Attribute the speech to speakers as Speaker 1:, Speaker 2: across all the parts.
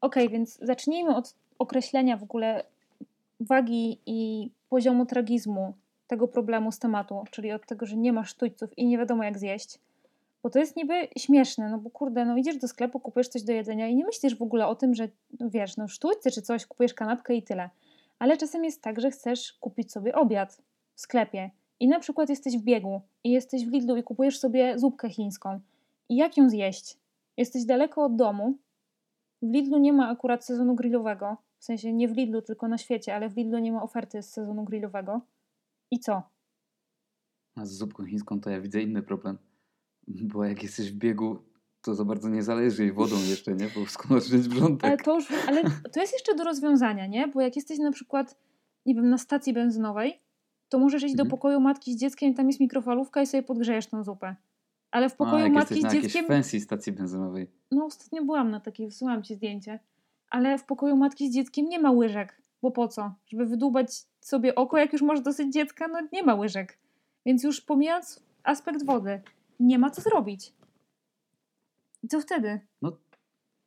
Speaker 1: Okej, okay, więc zacznijmy od określenia w ogóle wagi i poziomu tragizmu tego problemu z tematu, czyli od tego, że nie masz sztućców i nie wiadomo jak zjeść. Bo to jest niby śmieszne, no bo kurde, no idziesz do sklepu, kupujesz coś do jedzenia i nie myślisz w ogóle o tym, że no wiesz, no sztućce czy coś, kupujesz kanapkę i tyle. Ale czasem jest tak, że chcesz kupić sobie obiad w sklepie i na przykład jesteś w biegu i jesteś w Lidlu i kupujesz sobie zupkę chińską. I jak ją zjeść? Jesteś daleko od domu. W Lidlu nie ma akurat sezonu grillowego. W sensie nie w Lidlu, tylko na świecie, ale w Lidlu nie ma oferty z sezonu grillowego. I co?
Speaker 2: A z zupką chińską to ja widzę inny problem. Bo jak jesteś w biegu, to za bardzo nie zależy jej wodą jeszcze, nie? Bo skąd wziąć brzątek.
Speaker 1: Ale to, już, ale to jest jeszcze do rozwiązania, nie? Bo jak jesteś na przykład, nie wiem, na stacji benzynowej, to możesz iść mhm. do pokoju matki z dzieckiem, tam jest mikrofalówka i sobie podgrzejesz tą zupę. Ale w pokoju A, matki z dzieckiem.
Speaker 2: Na fancy stacji benzynowej.
Speaker 1: No, ostatnio byłam na takiej, wysłałam ci zdjęcie. Ale w pokoju matki z dzieckiem nie ma łyżek. Bo po co? Żeby wydłubać sobie oko, jak już masz dosyć dziecka, no nie ma łyżek. Więc już pomijając aspekt wody, nie ma co zrobić. I co wtedy?
Speaker 2: No,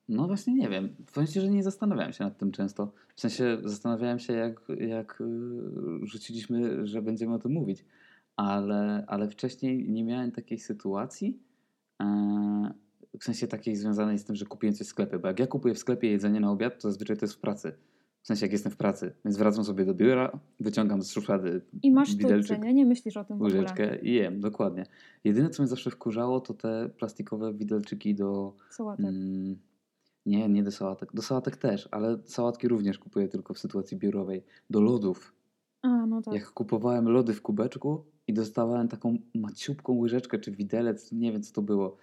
Speaker 2: no właśnie nie wiem. W sensie, że nie zastanawiałem się nad tym często. W sensie zastanawiałem się, jak, jak y, rzuciliśmy, że będziemy o tym mówić. Ale, ale wcześniej nie miałem takiej sytuacji, e, w sensie takiej związanej z tym, że kupiłem coś w sklepie. Bo jak ja kupuję w sklepie jedzenie na obiad, to zazwyczaj to jest w pracy. W sensie jak jestem w pracy. Więc wracam sobie do biura, wyciągam z szuflady
Speaker 1: I masz widelczyk, nie? Nie myślisz o tym w
Speaker 2: łyżeczkę i jem, dokładnie. Jedyne, co mnie zawsze wkurzało, to te plastikowe widelczyki do...
Speaker 1: Sałatek. Mm,
Speaker 2: nie, nie do sałatek. Do sałatek też, ale sałatki również kupuję tylko w sytuacji biurowej. Do lodów.
Speaker 1: A, no tak.
Speaker 2: Jak kupowałem lody w kubeczku i dostawałem taką maciubką łyżeczkę czy widelec, nie wiem co to było,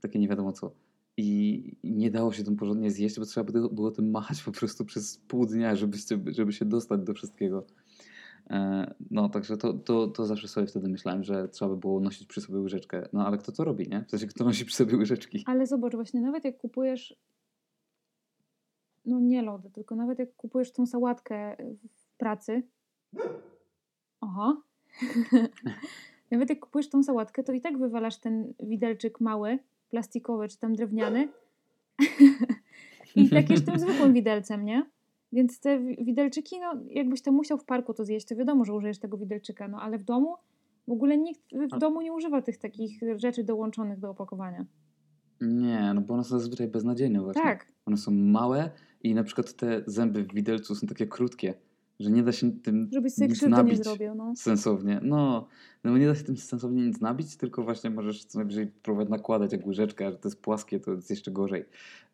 Speaker 2: takie nie wiadomo co i nie dało się tym porządnie zjeść, bo trzeba było tym machać po prostu przez pół dnia, żeby, żeby się dostać do wszystkiego. E, no, także to, to, to zawsze sobie wtedy myślałem, że trzeba by było nosić przy sobie łyżeczkę. No, ale kto to robi, nie? W sensie, kto nosi przy sobie łyżeczki?
Speaker 1: Ale zobacz, właśnie nawet jak kupujesz no nie lody, tylko nawet jak kupujesz tą sałatkę w pracy oho nawet jak kupujesz tą sałatkę, to i tak wywalasz ten widelczyk mały plastikowy czy tam drewniany i tak jeszcze tym zwykłym widelcem, nie? Więc te widelczyki, no jakbyś to musiał w parku to zjeść, to wiadomo, że użyjesz tego widelczyka, no ale w domu w ogóle nikt w domu nie używa tych takich rzeczy dołączonych do opakowania.
Speaker 2: Nie, no bo one są zazwyczaj beznadziejne właśnie.
Speaker 1: Tak.
Speaker 2: One są małe i na przykład te zęby w widelcu są takie krótkie że nie da się tym
Speaker 1: sobie nic nabić nie zrobił, no.
Speaker 2: sensownie. No, no bo nie da się tym sensownie nic nabić, tylko właśnie możesz co najwyżej próbować nakładać jak łyżeczkę, a że to jest płaskie, to jest jeszcze gorzej.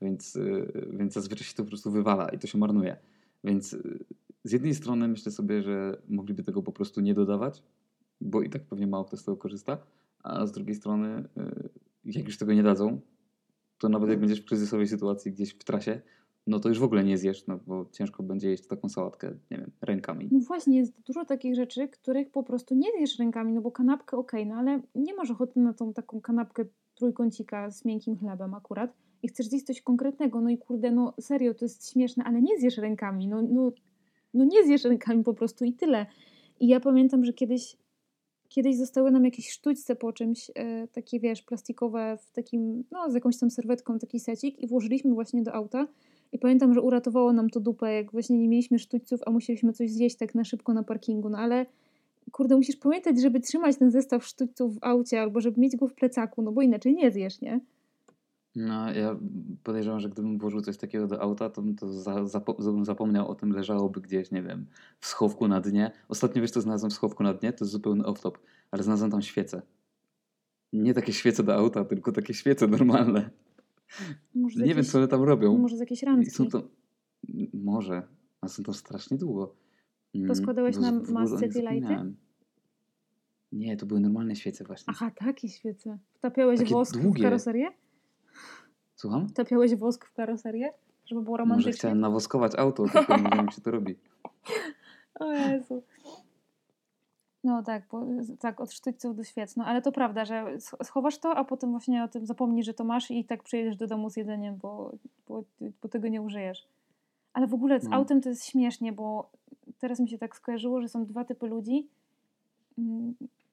Speaker 2: Więc, yy, więc zazwyczaj się to po prostu wywala i to się marnuje. Więc yy, z jednej strony myślę sobie, że mogliby tego po prostu nie dodawać, bo i tak pewnie mało kto z tego korzysta, a z drugiej strony, yy, jak już tego nie dadzą, to nawet jak będziesz w kryzysowej sytuacji gdzieś w trasie, no to już w ogóle nie zjesz, no bo ciężko będzie jeść taką sałatkę, nie wiem, rękami.
Speaker 1: No właśnie, jest dużo takich rzeczy, których po prostu nie zjesz rękami, no bo kanapkę okej, okay, no ale nie masz ochoty na tą taką kanapkę trójkącika z miękkim chlebem akurat i chcesz zjeść coś konkretnego, no i kurde, no serio, to jest śmieszne, ale nie zjesz rękami, no, no, no nie zjesz rękami po prostu i tyle. I ja pamiętam, że kiedyś kiedyś zostały nam jakieś sztućce po czymś, e, takie wiesz, plastikowe w takim, no z jakąś tam serwetką taki secik i włożyliśmy właśnie do auta i pamiętam, że uratowało nam to dupę, jak właśnie nie mieliśmy sztućców, a musieliśmy coś zjeść tak na szybko na parkingu. No ale kurde, musisz pamiętać, żeby trzymać ten zestaw sztućców w aucie albo żeby mieć go w plecaku, no bo inaczej nie zjesz, nie?
Speaker 2: No, ja podejrzewam, że gdybym włożył coś takiego do auta, to to za, bym zapomniał o tym, leżałoby gdzieś, nie wiem, w schowku na dnie. Ostatnio wiesz, co znalazłem w schowku na dnie? To jest zupełny off-top, ale znalazłem tam świece. Nie takie świece do auta, tylko takie świece normalne. Może nie jakieś, wiem, co one tam robią.
Speaker 1: Może z jakiejś randki. Są to,
Speaker 2: może, a są tam strasznie długo.
Speaker 1: Mm, Poskładałeś na masce te lighty?
Speaker 2: Nie, to były normalne świece właśnie.
Speaker 1: Aha, takie świece. Wtapiałeś takie wosk długie. w karoserię?
Speaker 2: Słucham?
Speaker 1: Wtapiałeś wosk w karoserię? Żeby było romantycznie?
Speaker 2: Może chciałem nawoskować auto, tylko nie wiem, jak się to robi.
Speaker 1: O Jezu. No tak, bo, tak, od sztućców do świec. No ale to prawda, że schowasz to, a potem właśnie o tym zapomnisz, że to masz i tak przyjedziesz do domu z jedzeniem, bo, bo, bo tego nie użyjesz. Ale w ogóle z no. autem to jest śmiesznie, bo teraz mi się tak skojarzyło, że są dwa typy ludzi,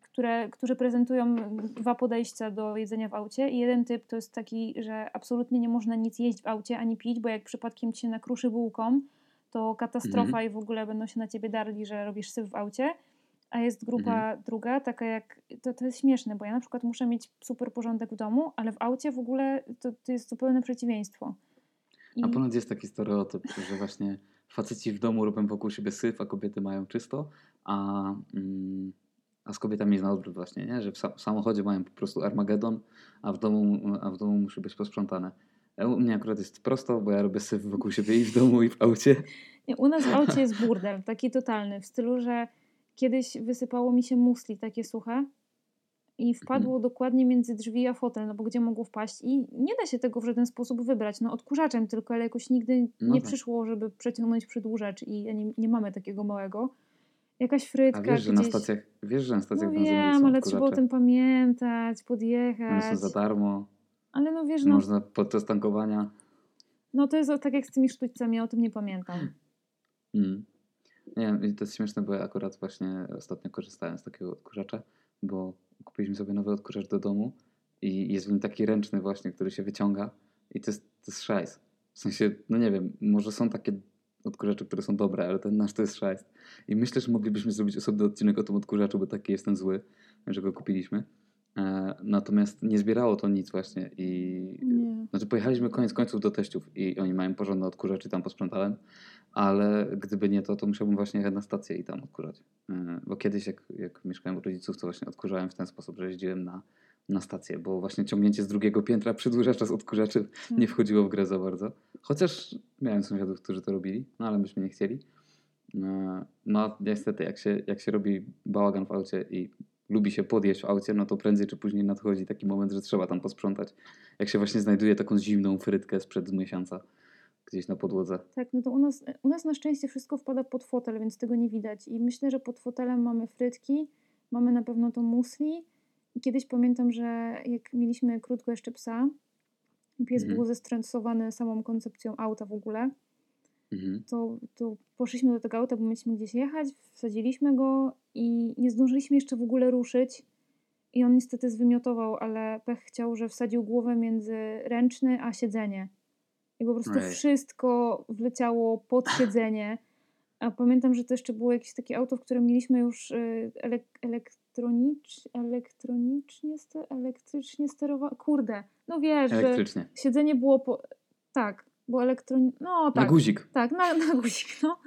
Speaker 1: które, którzy prezentują dwa podejścia do jedzenia w aucie. I jeden typ to jest taki, że absolutnie nie można nic jeść w aucie ani pić, bo jak przypadkiem ci się nakruszy bułką, to katastrofa
Speaker 2: Mhm.
Speaker 1: i w ogóle będą się na ciebie darli, że robisz syf w aucie. A jest grupa druga, taka jak. To, to jest śmieszne, bo ja na przykład muszę mieć super porządek w domu, ale w aucie w ogóle to, to jest zupełne przeciwieństwo. I,
Speaker 2: A ponad jest taki stereotyp, że właśnie faceci w domu robią wokół siebie syf, a kobiety mają czysto, a, mm, a z kobietami jest na odwrót właśnie, nie? że w, sa- w samochodzie mają po prostu Armagedon, a w domu, a w domu musi być posprzątane. E, U mnie akurat jest prosto, bo ja robię syf wokół siebie i w domu, i w aucie.
Speaker 1: Nie, u nas w aucie jest burdel, taki totalny, w stylu, że kiedyś wysypało mi się musli takie suche i wpadło
Speaker 2: Mhm.
Speaker 1: dokładnie między drzwi a fotel, no bo gdzie mogło wpaść i nie da się tego w żaden sposób wybrać, no odkurzaczem tylko, ale jakoś nigdy
Speaker 2: No
Speaker 1: nie
Speaker 2: tak.
Speaker 1: przyszło, żeby przeciągnąć przedłużacz i nie, nie mamy takiego małego. Jakaś frytka
Speaker 2: A wiesz, że na
Speaker 1: gdzieś...
Speaker 2: stacjach, wiesz, że na
Speaker 1: No
Speaker 2: stacjach benzynowych
Speaker 1: wiem, ale trzeba o tym pamiętać,
Speaker 2: One
Speaker 1: podjechać.
Speaker 2: są za darmo,
Speaker 1: Ale no wiesz, no,
Speaker 2: można podczas tankowania.
Speaker 1: no to jest tak jak z tymi sztućcami, ja o tym nie pamiętam.
Speaker 2: Mm. Nie wiem, to jest śmieszne, bo ja akurat właśnie ostatnio korzystałem z takiego odkurzacza, bo kupiliśmy sobie nowy odkurzacz do domu i jest w nim taki ręczny właśnie, który się wyciąga i to jest, to jest szajs. W sensie, no nie wiem, może są takie odkurzacze, które są dobre, ale ten nasz to jest szajs. I myślę, że moglibyśmy zrobić osobny odcinek o tym odkurzaczu, bo taki jest ten zły, że go kupiliśmy. E, natomiast nie zbierało to nic właśnie i
Speaker 1: Nie.
Speaker 2: znaczy pojechaliśmy koniec końców do teściów i oni mają porządne odkurzacz i tam posprzątałem, ale gdyby nie to, to musiałbym właśnie jechać na stację i tam odkurzać. Yy, Bo kiedyś jak, jak mieszkałem u rodziców, to właśnie odkurzałem w ten sposób, że jeździłem na, na stację, bo właśnie ciągnięcie z drugiego piętra przedłużacza z odkurzaczy nie
Speaker 1: Tak.
Speaker 2: wchodziło w grę za bardzo. Chociaż miałem sąsiadów, którzy to robili, no ale myśmy nie chcieli. Yy, No niestety, jak się, jak się robi bałagan w aucie i lubi się podjeść w aucie, no to prędzej czy później nadchodzi taki moment, że trzeba tam posprzątać. Jak się właśnie znajduje taką zimną frytkę sprzed miesiąca gdzieś na podłodze.
Speaker 1: Tak, no to u nas, u nas na szczęście wszystko wpada pod fotel, więc tego nie widać. I myślę, że pod fotelem mamy frytki, mamy na pewno to musli. I kiedyś pamiętam, że jak mieliśmy krótko jeszcze psa, pies
Speaker 2: Mhm.
Speaker 1: był zestresowany samą koncepcją auta w ogóle,
Speaker 2: Mhm.
Speaker 1: to, to poszliśmy do tego auta, bo mieliśmy gdzieś jechać, wsadziliśmy go i nie zdążyliśmy jeszcze w ogóle ruszyć. I on niestety zwymiotował, ale pech chciał, że wsadził głowę między ręczny a siedzenie. I po prostu wszystko wleciało pod siedzenie. A pamiętam, że to jeszcze było jakieś takie auto, w którym mieliśmy już y, elek elektronicz elektronicznie, elektrycznie sterowane. Kurde, no wiesz, że siedzenie było po... Tak, było elektronicznie. No tak.
Speaker 2: Na guzik.
Speaker 1: Tak, na, na guzik, no.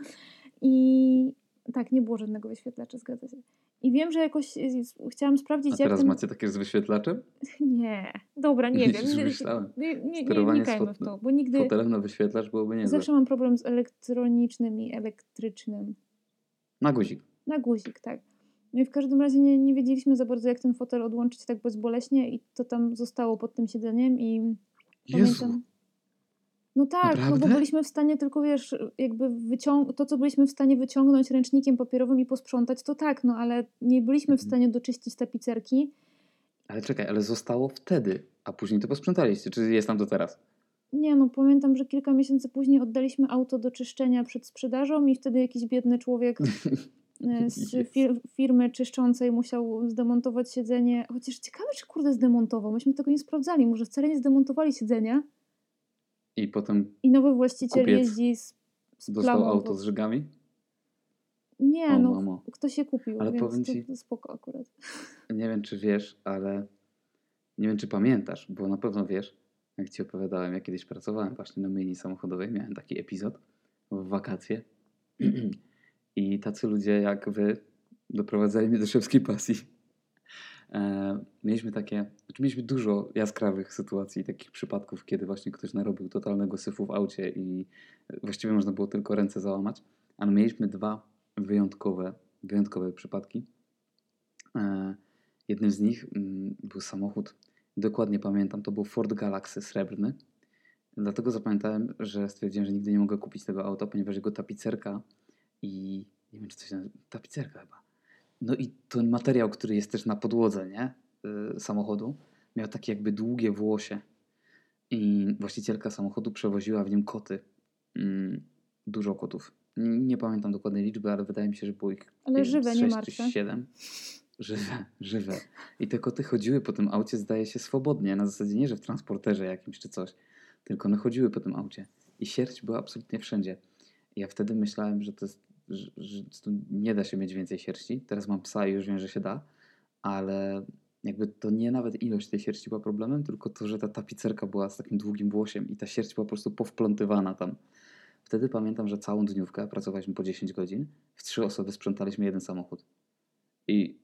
Speaker 1: I tak, nie było żadnego wyświetlacza, zgadza się. I wiem, że jakoś y, chciałam sprawdzić,
Speaker 2: A
Speaker 1: jak
Speaker 2: teraz
Speaker 1: ten...
Speaker 2: macie takie z wyświetlaczem?
Speaker 1: Nie, dobra, nie wiem. Nie, nie, nie, nie wnikajmy w to, bo nigdy...
Speaker 2: Fotelem na wyświetlacz byłoby niezłe.
Speaker 1: Zawsze mam problem z elektronicznym i elektrycznym.
Speaker 2: Na guzik.
Speaker 1: Na guzik, tak. No i w każdym razie nie, nie wiedzieliśmy za bardzo, jak ten fotel odłączyć tak bezboleśnie i to tam zostało pod tym siedzeniem i
Speaker 2: Jezu.
Speaker 1: pamiętam... No tak, no bo byliśmy w stanie tylko, wiesz, jakby wyciąg... to, co byliśmy w stanie wyciągnąć ręcznikiem papierowym i posprzątać, to tak, no ale nie byliśmy w
Speaker 2: Mhm.
Speaker 1: stanie doczyścić tapicerki.
Speaker 2: Ale czekaj, ale zostało wtedy, a później to posprzątaliście. Czy jest tam to teraz?
Speaker 1: Nie no, pamiętam, że kilka miesięcy później oddaliśmy auto do czyszczenia przed sprzedażą i wtedy jakiś biedny człowiek e, z fir firmy czyszczącej musiał zdemontować siedzenie. Chociaż ciekawe, czy kurde zdemontował. Myśmy tego nie sprawdzali. Może wcale nie zdemontowali siedzenia
Speaker 2: I potem
Speaker 1: i nowy właściciel jeździ z, z
Speaker 2: dostał
Speaker 1: plamą.
Speaker 2: auto z żygami?
Speaker 1: Nie,
Speaker 2: O,
Speaker 1: no
Speaker 2: mamo.
Speaker 1: ktoś się kupił,
Speaker 2: Ale
Speaker 1: więc
Speaker 2: powiem ci-
Speaker 1: to spoko akurat.
Speaker 2: Nie wiem, czy wiesz, ale nie wiem, czy pamiętasz, bo na pewno wiesz, jak ci opowiadałem, ja kiedyś pracowałem właśnie na myjni samochodowej, miałem taki epizod w wakacje i tacy ludzie jak wy doprowadzali mnie do szewskiej pasji. E, mieliśmy takie, znaczy mieliśmy dużo jaskrawych sytuacji, takich przypadków, kiedy właśnie ktoś narobił totalnego syfu w aucie i właściwie można było tylko ręce załamać, ale mieliśmy dwa wyjątkowe, wyjątkowe przypadki. E, Jednym z nich mm, był samochód, dokładnie pamiętam, to był Ford Galaxy srebrny. Dlatego zapamiętałem, że stwierdziłem, że nigdy nie mogę kupić tego auta, ponieważ jego tapicerka i nie wiem, czy coś nazywa, tapicerka chyba. No i ten materiał, który jest też na podłodze, nie? Y, samochodu, miał takie jakby długie włosie. I właścicielka samochodu przewoziła w nim koty. Mm, dużo kotów. Nie, pamiętam dokładnej liczby, ale wydaje mi się, że było ich
Speaker 1: Ale żywe,
Speaker 2: z
Speaker 1: nie
Speaker 2: sześć
Speaker 1: martwe.
Speaker 2: czy 7. Żywe, żywe. I te koty chodziły po tym aucie, zdaje się, swobodnie. Na zasadzie nie, że w transporterze jakimś czy coś, tylko one chodziły po tym aucie. I sierść była absolutnie wszędzie. I ja wtedy myślałem, że to, jest, że, że nie da się mieć więcej sierści. Teraz mam psa i już wiem, że się da, ale jakby to nie nawet ilość tej sierści była problemem, tylko to, że ta tapicerka była z takim długim włosiem i ta sierść była po prostu powplątywana tam. Wtedy pamiętam, że całą dniówkę pracowaliśmy po 10 godzin, w trzy osoby sprzątaliśmy jeden samochód. I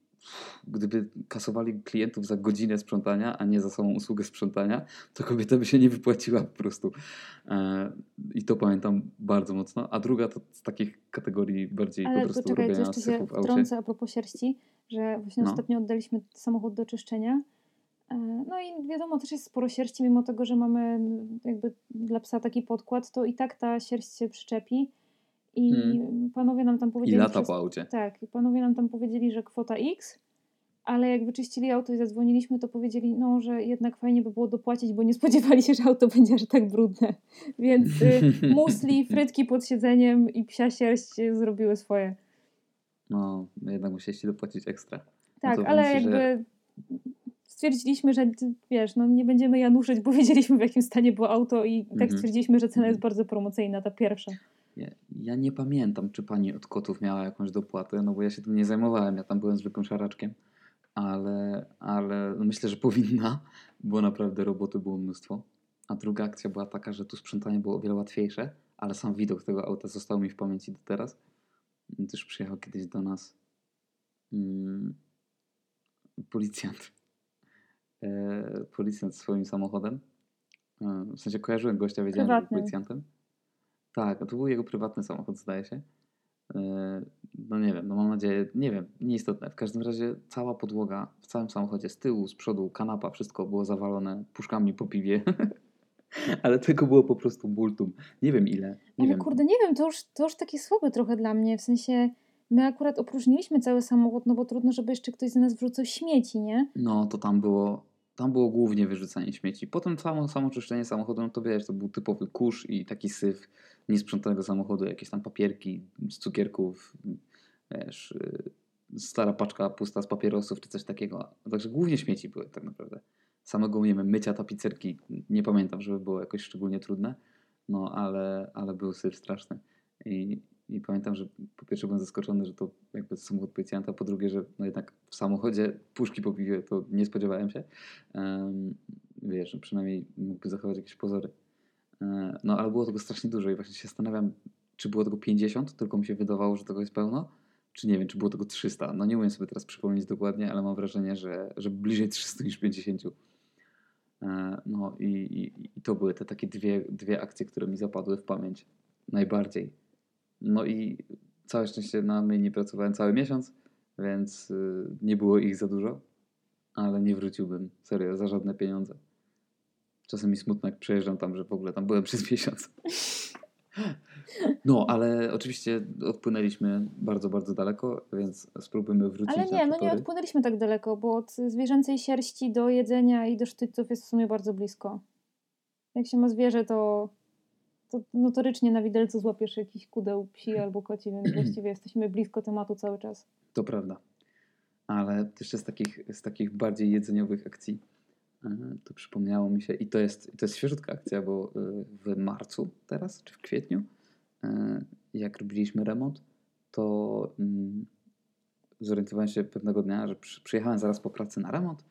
Speaker 2: gdyby kasowali klientów za godzinę sprzątania, a nie za samą usługę sprzątania, to kobieta by się nie wypłaciła po prostu. E, I to pamiętam bardzo mocno. A druga to z takich kategorii bardziej
Speaker 1: Ale
Speaker 2: po prostu
Speaker 1: poczekaj,
Speaker 2: robienia
Speaker 1: jeszcze się wtrącę a propos sierści, że właśnie
Speaker 2: No.
Speaker 1: ostatnio oddaliśmy samochód do czyszczenia. E, No i wiadomo, też jest sporo sierści, mimo tego, że mamy jakby dla psa taki podkład, to i tak ta sierść się przyczepi. I
Speaker 2: Hmm.
Speaker 1: panowie nam tam
Speaker 2: I
Speaker 1: powiedzieli...
Speaker 2: lata
Speaker 1: przez-
Speaker 2: po aucie.
Speaker 1: Tak, i panowie nam tam powiedzieli, że kwota X, ale jak wyczyścili auto i zadzwoniliśmy, to powiedzieli, no, że jednak fajnie by było dopłacić, bo nie spodziewali się, że auto będzie aż tak brudne. Więc y, musli, frytki pod siedzeniem i psia sierść y, zrobiły swoje.
Speaker 2: No, jednak musieliście dopłacić ekstra.
Speaker 1: Tak,
Speaker 2: to
Speaker 1: ale
Speaker 2: ci, że-
Speaker 1: jakby stwierdziliśmy, że wiesz, no nie będziemy januszyć, bo wiedzieliśmy w jakim stanie było auto i tak
Speaker 2: Mhm.
Speaker 1: stwierdziliśmy, że cena jest
Speaker 2: Mhm.
Speaker 1: bardzo promocyjna, ta pierwsza.
Speaker 2: Ja, ja nie pamiętam, czy pani od kotów miała jakąś dopłatę, no bo ja się tym nie zajmowałem, ja tam byłem zwykłym szaraczkiem, ale, ale no myślę, że powinna, bo naprawdę roboty było mnóstwo. A druga akcja była taka, że tu sprzątanie było o wiele łatwiejsze, ale sam widok tego auta został mi w pamięci do teraz. Też przyjechał kiedyś do nas mm, policjant. E, policjant swoim samochodem. E, w sensie kojarzyłem gościa, wiedziałem, że był policjantem. Tak, a to był jego prywatny samochód, zdaje się. E, No nie wiem, no mam nadzieję, nie wiem, nieistotne. W każdym razie cała podłoga w całym samochodzie, z tyłu, z przodu, kanapa, wszystko było zawalone puszkami po piwie. Ale tego było po prostu multum. Nie wiem ile. Nie
Speaker 1: Ale
Speaker 2: wiem.
Speaker 1: kurde, nie wiem, to już, to już takie słabe trochę dla mnie, w sensie my akurat opróżniliśmy cały samochód, no bo trudno, żeby jeszcze ktoś z nas wrzucał śmieci, nie?
Speaker 2: No to tam było, tam było głównie wyrzucanie śmieci. Potem samo, samo czyszczenie samochodu, no to wiesz, to był typowy kurz i taki syf niesprzątanego samochodu, jakieś tam papierki z cukierków, wiesz, yy, stara paczka pusta z papierosów czy coś takiego. Także głównie śmieci były tak naprawdę. Samego, nie wiem, mycia tapicerki nie pamiętam, żeby było jakoś szczególnie trudne, no ale, ale był syf straszny. I, I pamiętam, że po pierwsze byłem zaskoczony, że to jakby samochód policjanta, po drugie, że no jednak w samochodzie puszki po piwie to nie spodziewałem się. Um, wiesz, że przynajmniej mógłby zachować jakieś pozory. E, No ale było tego strasznie dużo i właśnie się zastanawiam, czy było tego 50, tylko mi się wydawało, że tego jest pełno, czy nie wiem, czy było tego 300. No nie umiem sobie teraz przypomnieć dokładnie, ale mam wrażenie, że, że bliżej 300 niż 50. E, No i, i, i to były te takie dwie, dwie akcje, które mi zapadły w pamięć najbardziej. No i całe szczęście na my nie pracowałem cały miesiąc, więc y, nie było ich za dużo, ale nie wróciłbym serio za żadne pieniądze. Czasem mi smutno, jak przejeżdżam tam, że w ogóle tam byłem przez miesiąc. No, ale oczywiście odpłynęliśmy bardzo, bardzo daleko, więc spróbujmy wrócić
Speaker 1: Ale nie, no nie odpłynęliśmy tak daleko, bo od zwierzęcej sierści do jedzenia i do sztyców jest w sumie bardzo blisko. Jak się ma zwierzę, to, to notorycznie na widelcu złapiesz jakiś kudeł psi albo koci, więc właściwie jesteśmy blisko tematu cały czas.
Speaker 2: To prawda. Ale jeszcze z takich, z takich bardziej jedzeniowych akcji e, to przypomniało mi się i to jest, to jest świeżutka akcja, bo e, w marcu teraz, czy w kwietniu, e, jak robiliśmy remont, to mm, zorientowałem się pewnego dnia, że przy, przyjechałem zaraz po pracy na remont,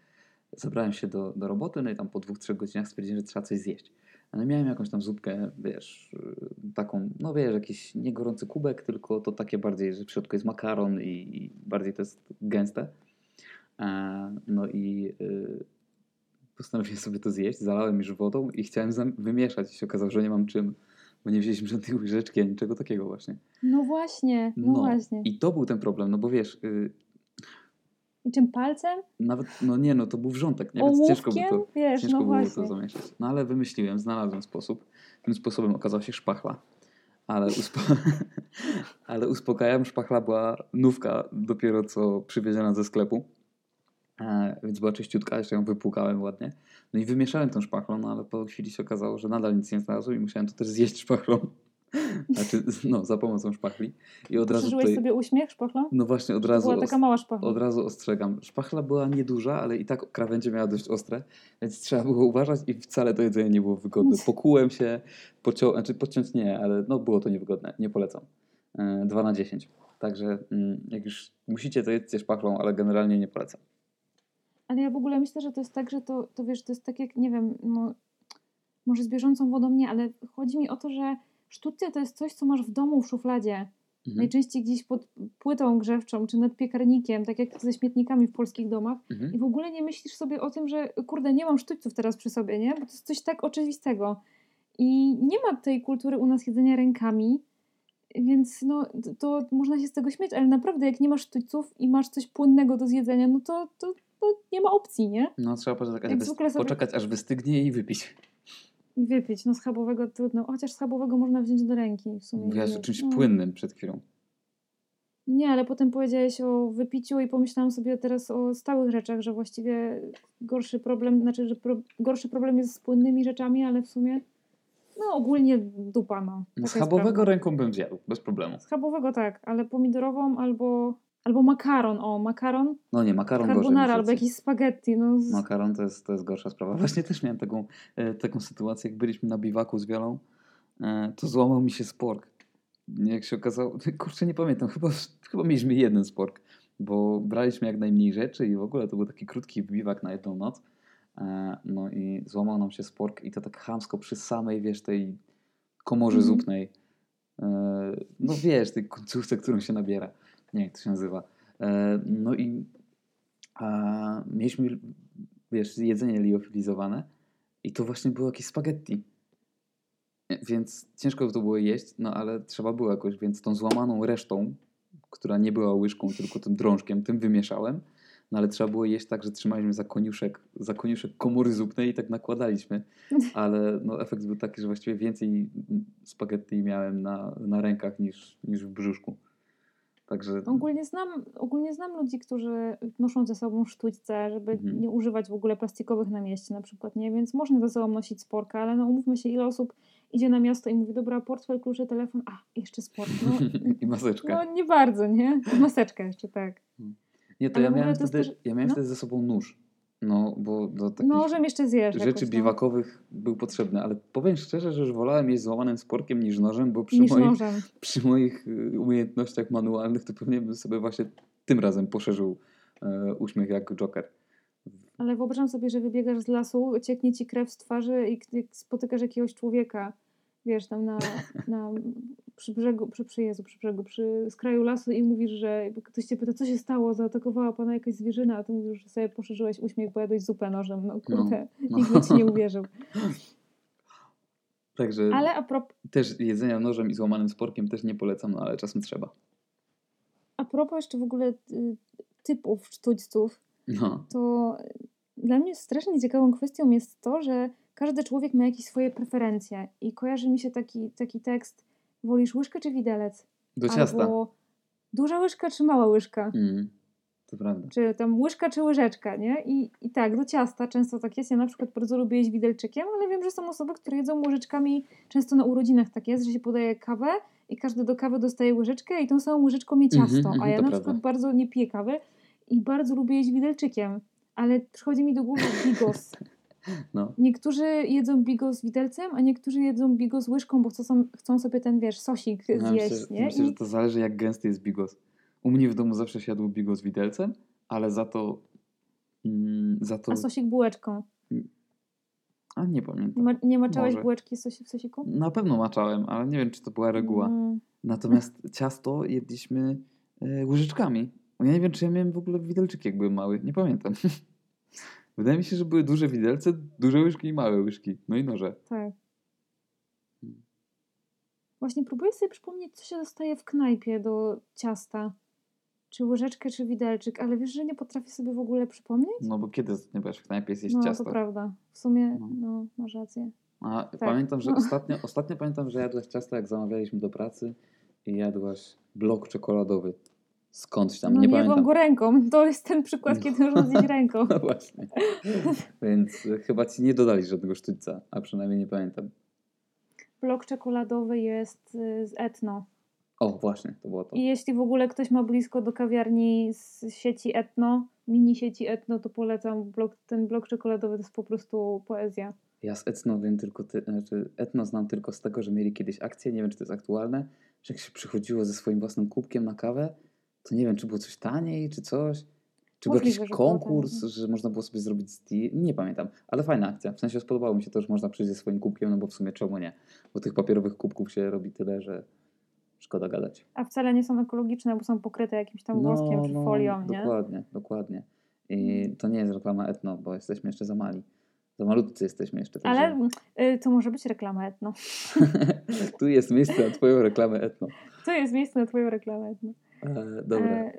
Speaker 2: zabrałem się do, do roboty, no i tam po dwóch, trzech godzinach stwierdziłem, że trzeba coś zjeść. Ale miałem jakąś tam zupkę, wiesz, y, taką, no wiesz, jakiś nie gorący kubek, tylko to takie bardziej, że w środku jest makaron i, i bardziej to jest gęste. E, no i y, postanowiłem sobie to zjeść, zalałem już wodą i chciałem wymieszać i się okazało, że nie mam czym, bo nie wzięliśmy żadnej łyżeczki ani niczego takiego właśnie.
Speaker 1: No właśnie, no, właśnie. I...
Speaker 2: I to był ten problem, no bo wiesz, y,
Speaker 1: czym palcem?
Speaker 2: nawet, no nie, no to był wrzątek, nie? Więc ciężko by
Speaker 1: Ołówkiem?
Speaker 2: to,
Speaker 1: Wiesz,
Speaker 2: ciężko
Speaker 1: no
Speaker 2: było
Speaker 1: właśnie.
Speaker 2: to zamieszać. No ale wymyśliłem, znalazłem sposób. Tym sposobem okazał się szpachla. Ale, uspo... ale uspokajam, szpachla była nówka dopiero co przywieziona ze sklepu. E, więc była czyściutka, jeszcze ją wypłukałem ładnie. No i wymieszałem tą szpachlą, no ale po chwili się okazało, że nadal nic nie znalazłem i musiałem to też zjeść szpachlą. Znaczy, no, za pomocą szpachli. I od razu tutaj...
Speaker 1: sobie uśmiech szpachlą?
Speaker 2: No właśnie, od razu,
Speaker 1: była taka mała szpachla.
Speaker 2: od razu ostrzegam. Szpachla była nieduża, ale i tak krawędzie miała dość ostre, więc trzeba było uważać i wcale to jedzenie nie było wygodne. Pokułem się, pocią... znaczy podciąć nie, ale no było to niewygodne, nie polecam. E, 2 na 10. Także mm, jak już musicie, to jedzcie szpachlą, ale generalnie nie polecam.
Speaker 1: Ale ja w ogóle myślę, że to jest tak, że to, to wiesz, to jest tak jak, nie wiem, no, może z bieżącą wodą nie, ale chodzi mi o to, że sztucja to jest coś, co masz w domu w szufladzie.
Speaker 2: Mhm.
Speaker 1: Najczęściej gdzieś pod płytą grzewczą, czy nad piekarnikiem, tak jak ze śmietnikami w polskich domach.
Speaker 2: Mhm.
Speaker 1: I w ogóle nie myślisz sobie o tym, że kurde, nie mam sztućców teraz przy sobie, nie? Bo to jest coś tak oczywistego. I nie ma tej kultury u nas jedzenia rękami, więc no, to, to można się z tego śmiać, ale naprawdę jak nie masz sztućców i masz coś płynnego do zjedzenia, no to, to, to nie ma opcji, nie?
Speaker 2: No trzeba poczekać,
Speaker 1: Jak
Speaker 2: wys-
Speaker 1: zwykle sobie-
Speaker 2: poczekać aż wystygnie i wypić.
Speaker 1: I wypić, no schabowego trudno, chociaż schabowego można wziąć do ręki w sumie.
Speaker 2: Mówiłaś o czymś
Speaker 1: No.
Speaker 2: płynnym przed chwilą.
Speaker 1: Nie, ale potem powiedziałeś o wypiciu i pomyślałam sobie teraz o stałych rzeczach, że właściwie gorszy problem, znaczy, że pro, gorszy problem jest z płynnymi rzeczami, ale w sumie no ogólnie dupa, no. Taka
Speaker 2: schabowego ręką bym zjadł, bez problemu.
Speaker 1: Schabowego tak, ale pomidorową albo, albo makaron, o makaron,
Speaker 2: No nie, makaron
Speaker 1: carbonara albo jakieś spaghetti, no.
Speaker 2: Makaron to jest, to jest gorsza sprawa. Właśnie też miałem taką, e, taką sytuację, jak byliśmy na biwaku z Wiolą, e, to złamał mi się spork. Jak się okazało, kurczę nie pamiętam, chyba, chyba mieliśmy jeden spork, bo braliśmy jak najmniej rzeczy i w ogóle to był taki krótki biwak na jedną noc. E, no i złamał nam się spork i to tak chamsko przy samej, wiesz, tej komorze
Speaker 1: Mhm.
Speaker 2: zupnej. E, no wiesz, tej końcówce, którą się nabiera. Nie jak to się nazywa. E, no i a, mieliśmy, wiesz, jedzenie liofilizowane i to właśnie było jakieś spaghetti. E, Więc ciężko to było jeść, no ale trzeba było jakoś, więc tą złamaną resztą, która nie była łyżką, tylko tym drążkiem, tym wymieszałem. No ale trzeba było jeść tak, że trzymaliśmy za koniuszek, za koniuszek komory zupnej i tak nakładaliśmy. Ale no, efekt był taki, że właściwie więcej spaghetti miałem na, na rękach niż, niż w brzuszku. Także
Speaker 1: Ogólnie znam, ogólnie znam ludzi, którzy noszą ze sobą sztućce, żeby
Speaker 2: Mhm.
Speaker 1: nie używać w ogóle plastikowych na mieście na przykład, nie? Więc można ze sobą nosić sporka, ale no umówmy się, ile osób idzie na miasto i mówi, dobra, portfel, klucze, telefon, a, jeszcze sport. No,
Speaker 2: i maseczka.
Speaker 1: no nie bardzo, nie? Maseczka jeszcze, tak.
Speaker 2: Nie, to
Speaker 1: Ale
Speaker 2: ja miałem, wtedy,
Speaker 1: też-
Speaker 2: ja miałem
Speaker 1: no.
Speaker 2: wtedy ze sobą nóż. No, bo do takich
Speaker 1: Nożem jeszcze zjesz
Speaker 2: rzeczy
Speaker 1: jakoś, no.
Speaker 2: biwakowych był potrzebny, ale powiem szczerze, że już wolałem jeść złamanym sporkiem niż nożem, bo przy,
Speaker 1: Niż
Speaker 2: moich,
Speaker 1: nożem.
Speaker 2: przy moich y, umiejętnościach manualnych to pewnie bym sobie właśnie tym razem poszerzył e, uśmiech jak Joker.
Speaker 1: Ale wyobrażam sobie, że wybiegasz z lasu, cieknie ci krew z twarzy i k- spotykasz jakiegoś człowieka, wiesz, tam na, na przy brzegu, przy, przy Jezu, przy brzegu, przy skraju lasu i mówisz, że ktoś cię pyta, co się stało, zaatakowała pana jakaś zwierzyna, a ty mówisz, że sobie poszerzyłeś uśmiech, bo jadłeś zupę nożem. No kurde,
Speaker 2: no.
Speaker 1: nikt by ci nie uwierzył.
Speaker 2: Także
Speaker 1: Ale a propos,
Speaker 2: też jedzenia nożem i złamanym sporkiem też nie polecam, no ale czasem trzeba.
Speaker 1: a propos jeszcze w ogóle y, typów sztućców,
Speaker 2: No,
Speaker 1: to dla mnie strasznie ciekawą kwestią jest to, że każdy człowiek ma jakieś swoje preferencje i kojarzy mi się taki, taki tekst, wolisz łyżkę czy widelec?
Speaker 2: do ciasta.
Speaker 1: Albo duża łyżka czy mała łyżka?
Speaker 2: Mm, to prawda.
Speaker 1: Czy tam łyżka czy łyżeczka, nie? I, I tak, do ciasta często tak jest. Ja na przykład bardzo lubię jeść widelczykiem, ale wiem, że są osoby, które jedzą łyżeczkami. Często na urodzinach tak jest, że się podaje kawę i każdy do kawy dostaje łyżeczkę i tą samą łyżeczką je ciasto.
Speaker 2: Mhm,
Speaker 1: A ja na
Speaker 2: prawda.
Speaker 1: przykład bardzo nie piję kawy i bardzo lubię jeść widelczykiem. Ale przychodzi mi do głowy bigos.
Speaker 2: No,
Speaker 1: Niektórzy jedzą bigos widelcem, a niektórzy jedzą bigos łyżką, bo chcą, chcą sobie ten, wiesz, sosik zjeść,
Speaker 2: myślę,
Speaker 1: nie?
Speaker 2: myślę,
Speaker 1: I
Speaker 2: że to zależy jak gęsty jest bigos. U mnie w domu zawsze się jadło bigos widelcem, ale za to... Mm, za to...
Speaker 1: A sosik bułeczką.
Speaker 2: A nie pamiętam.
Speaker 1: ma, nie maczałeś
Speaker 2: Może.
Speaker 1: bułeczki z sosi, w sosiku?
Speaker 2: Na pewno maczałem, ale nie wiem, czy to była reguła.
Speaker 1: Mm.
Speaker 2: Natomiast ciasto jedliśmy e, łyżeczkami. Ja nie wiem, czy ja miałem w ogóle widelczyki, jak byłem mały. Nie pamiętam. Wydaje mi się, że były duże widelce, duże łyżki i małe łyżki. No i noże.
Speaker 1: Tak.
Speaker 2: Hmm.
Speaker 1: Właśnie próbuję sobie przypomnieć, co się dostaje w knajpie do ciasta. Czy łyżeczkę, czy widelczyk, ale wiesz, że nie potrafię sobie w ogóle przypomnieć?
Speaker 2: No bo kiedy nie byłaś w knajpie zjeść
Speaker 1: no,
Speaker 2: ciasto?
Speaker 1: to prawda. W sumie,
Speaker 2: No.
Speaker 1: no, masz rację.
Speaker 2: A pamiętam, że
Speaker 1: No.
Speaker 2: ostatnio, ostatnio pamiętam, że jadłaś ciasto, jak zamawialiśmy do pracy i jadłaś blok czekoladowy. Skądś tam,
Speaker 1: no
Speaker 2: nie
Speaker 1: nie
Speaker 2: pamiętam.
Speaker 1: go ręką. To jest ten przykład, kiedy można zjeść ręką.
Speaker 2: No właśnie. Więc e, chyba ci nie dodali żadnego sztućca, a przynajmniej nie pamiętam.
Speaker 1: blok czekoladowy jest y, z Etno.
Speaker 2: O, właśnie, to było to.
Speaker 1: I jeśli w ogóle ktoś ma blisko do kawiarni z sieci Etno, mini sieci Etno, to polecam. Blok, ten blok czekoladowy to jest po prostu poezja.
Speaker 2: Ja z Etno wiem tylko, ty, znaczy Etno znam tylko z tego, że mieli kiedyś akcję, nie wiem czy to jest aktualne, że jak się przychodziło ze swoim własnym kubkiem na kawę, to nie wiem czy było coś taniej, czy coś. Czy był
Speaker 1: Możliwe,
Speaker 2: jakiś
Speaker 1: że było
Speaker 2: konkurs,
Speaker 1: taniej.
Speaker 2: że można było sobie zrobić zdjęcie? Nie pamiętam, ale fajna akcja. W sensie spodobało mi się to, że można przyjść ze swoim kubkiem, no bo w sumie czemu nie? Bo tych papierowych kubków się robi tyle, że szkoda gadać.
Speaker 1: A wcale nie są ekologiczne, bo są pokryte jakimś tam woskiem czy folią, nie?
Speaker 2: No, Dokładnie, dokładnie. I to nie jest reklama etno, bo jesteśmy jeszcze za mali. Za malutcy jesteśmy jeszcze. także-
Speaker 1: Ale y, to może być reklama etno.
Speaker 2: tu jest miejsce na twoją reklamę etno.
Speaker 1: To jest miejsce na twoją reklamę etno.
Speaker 2: E, dobra.
Speaker 1: E,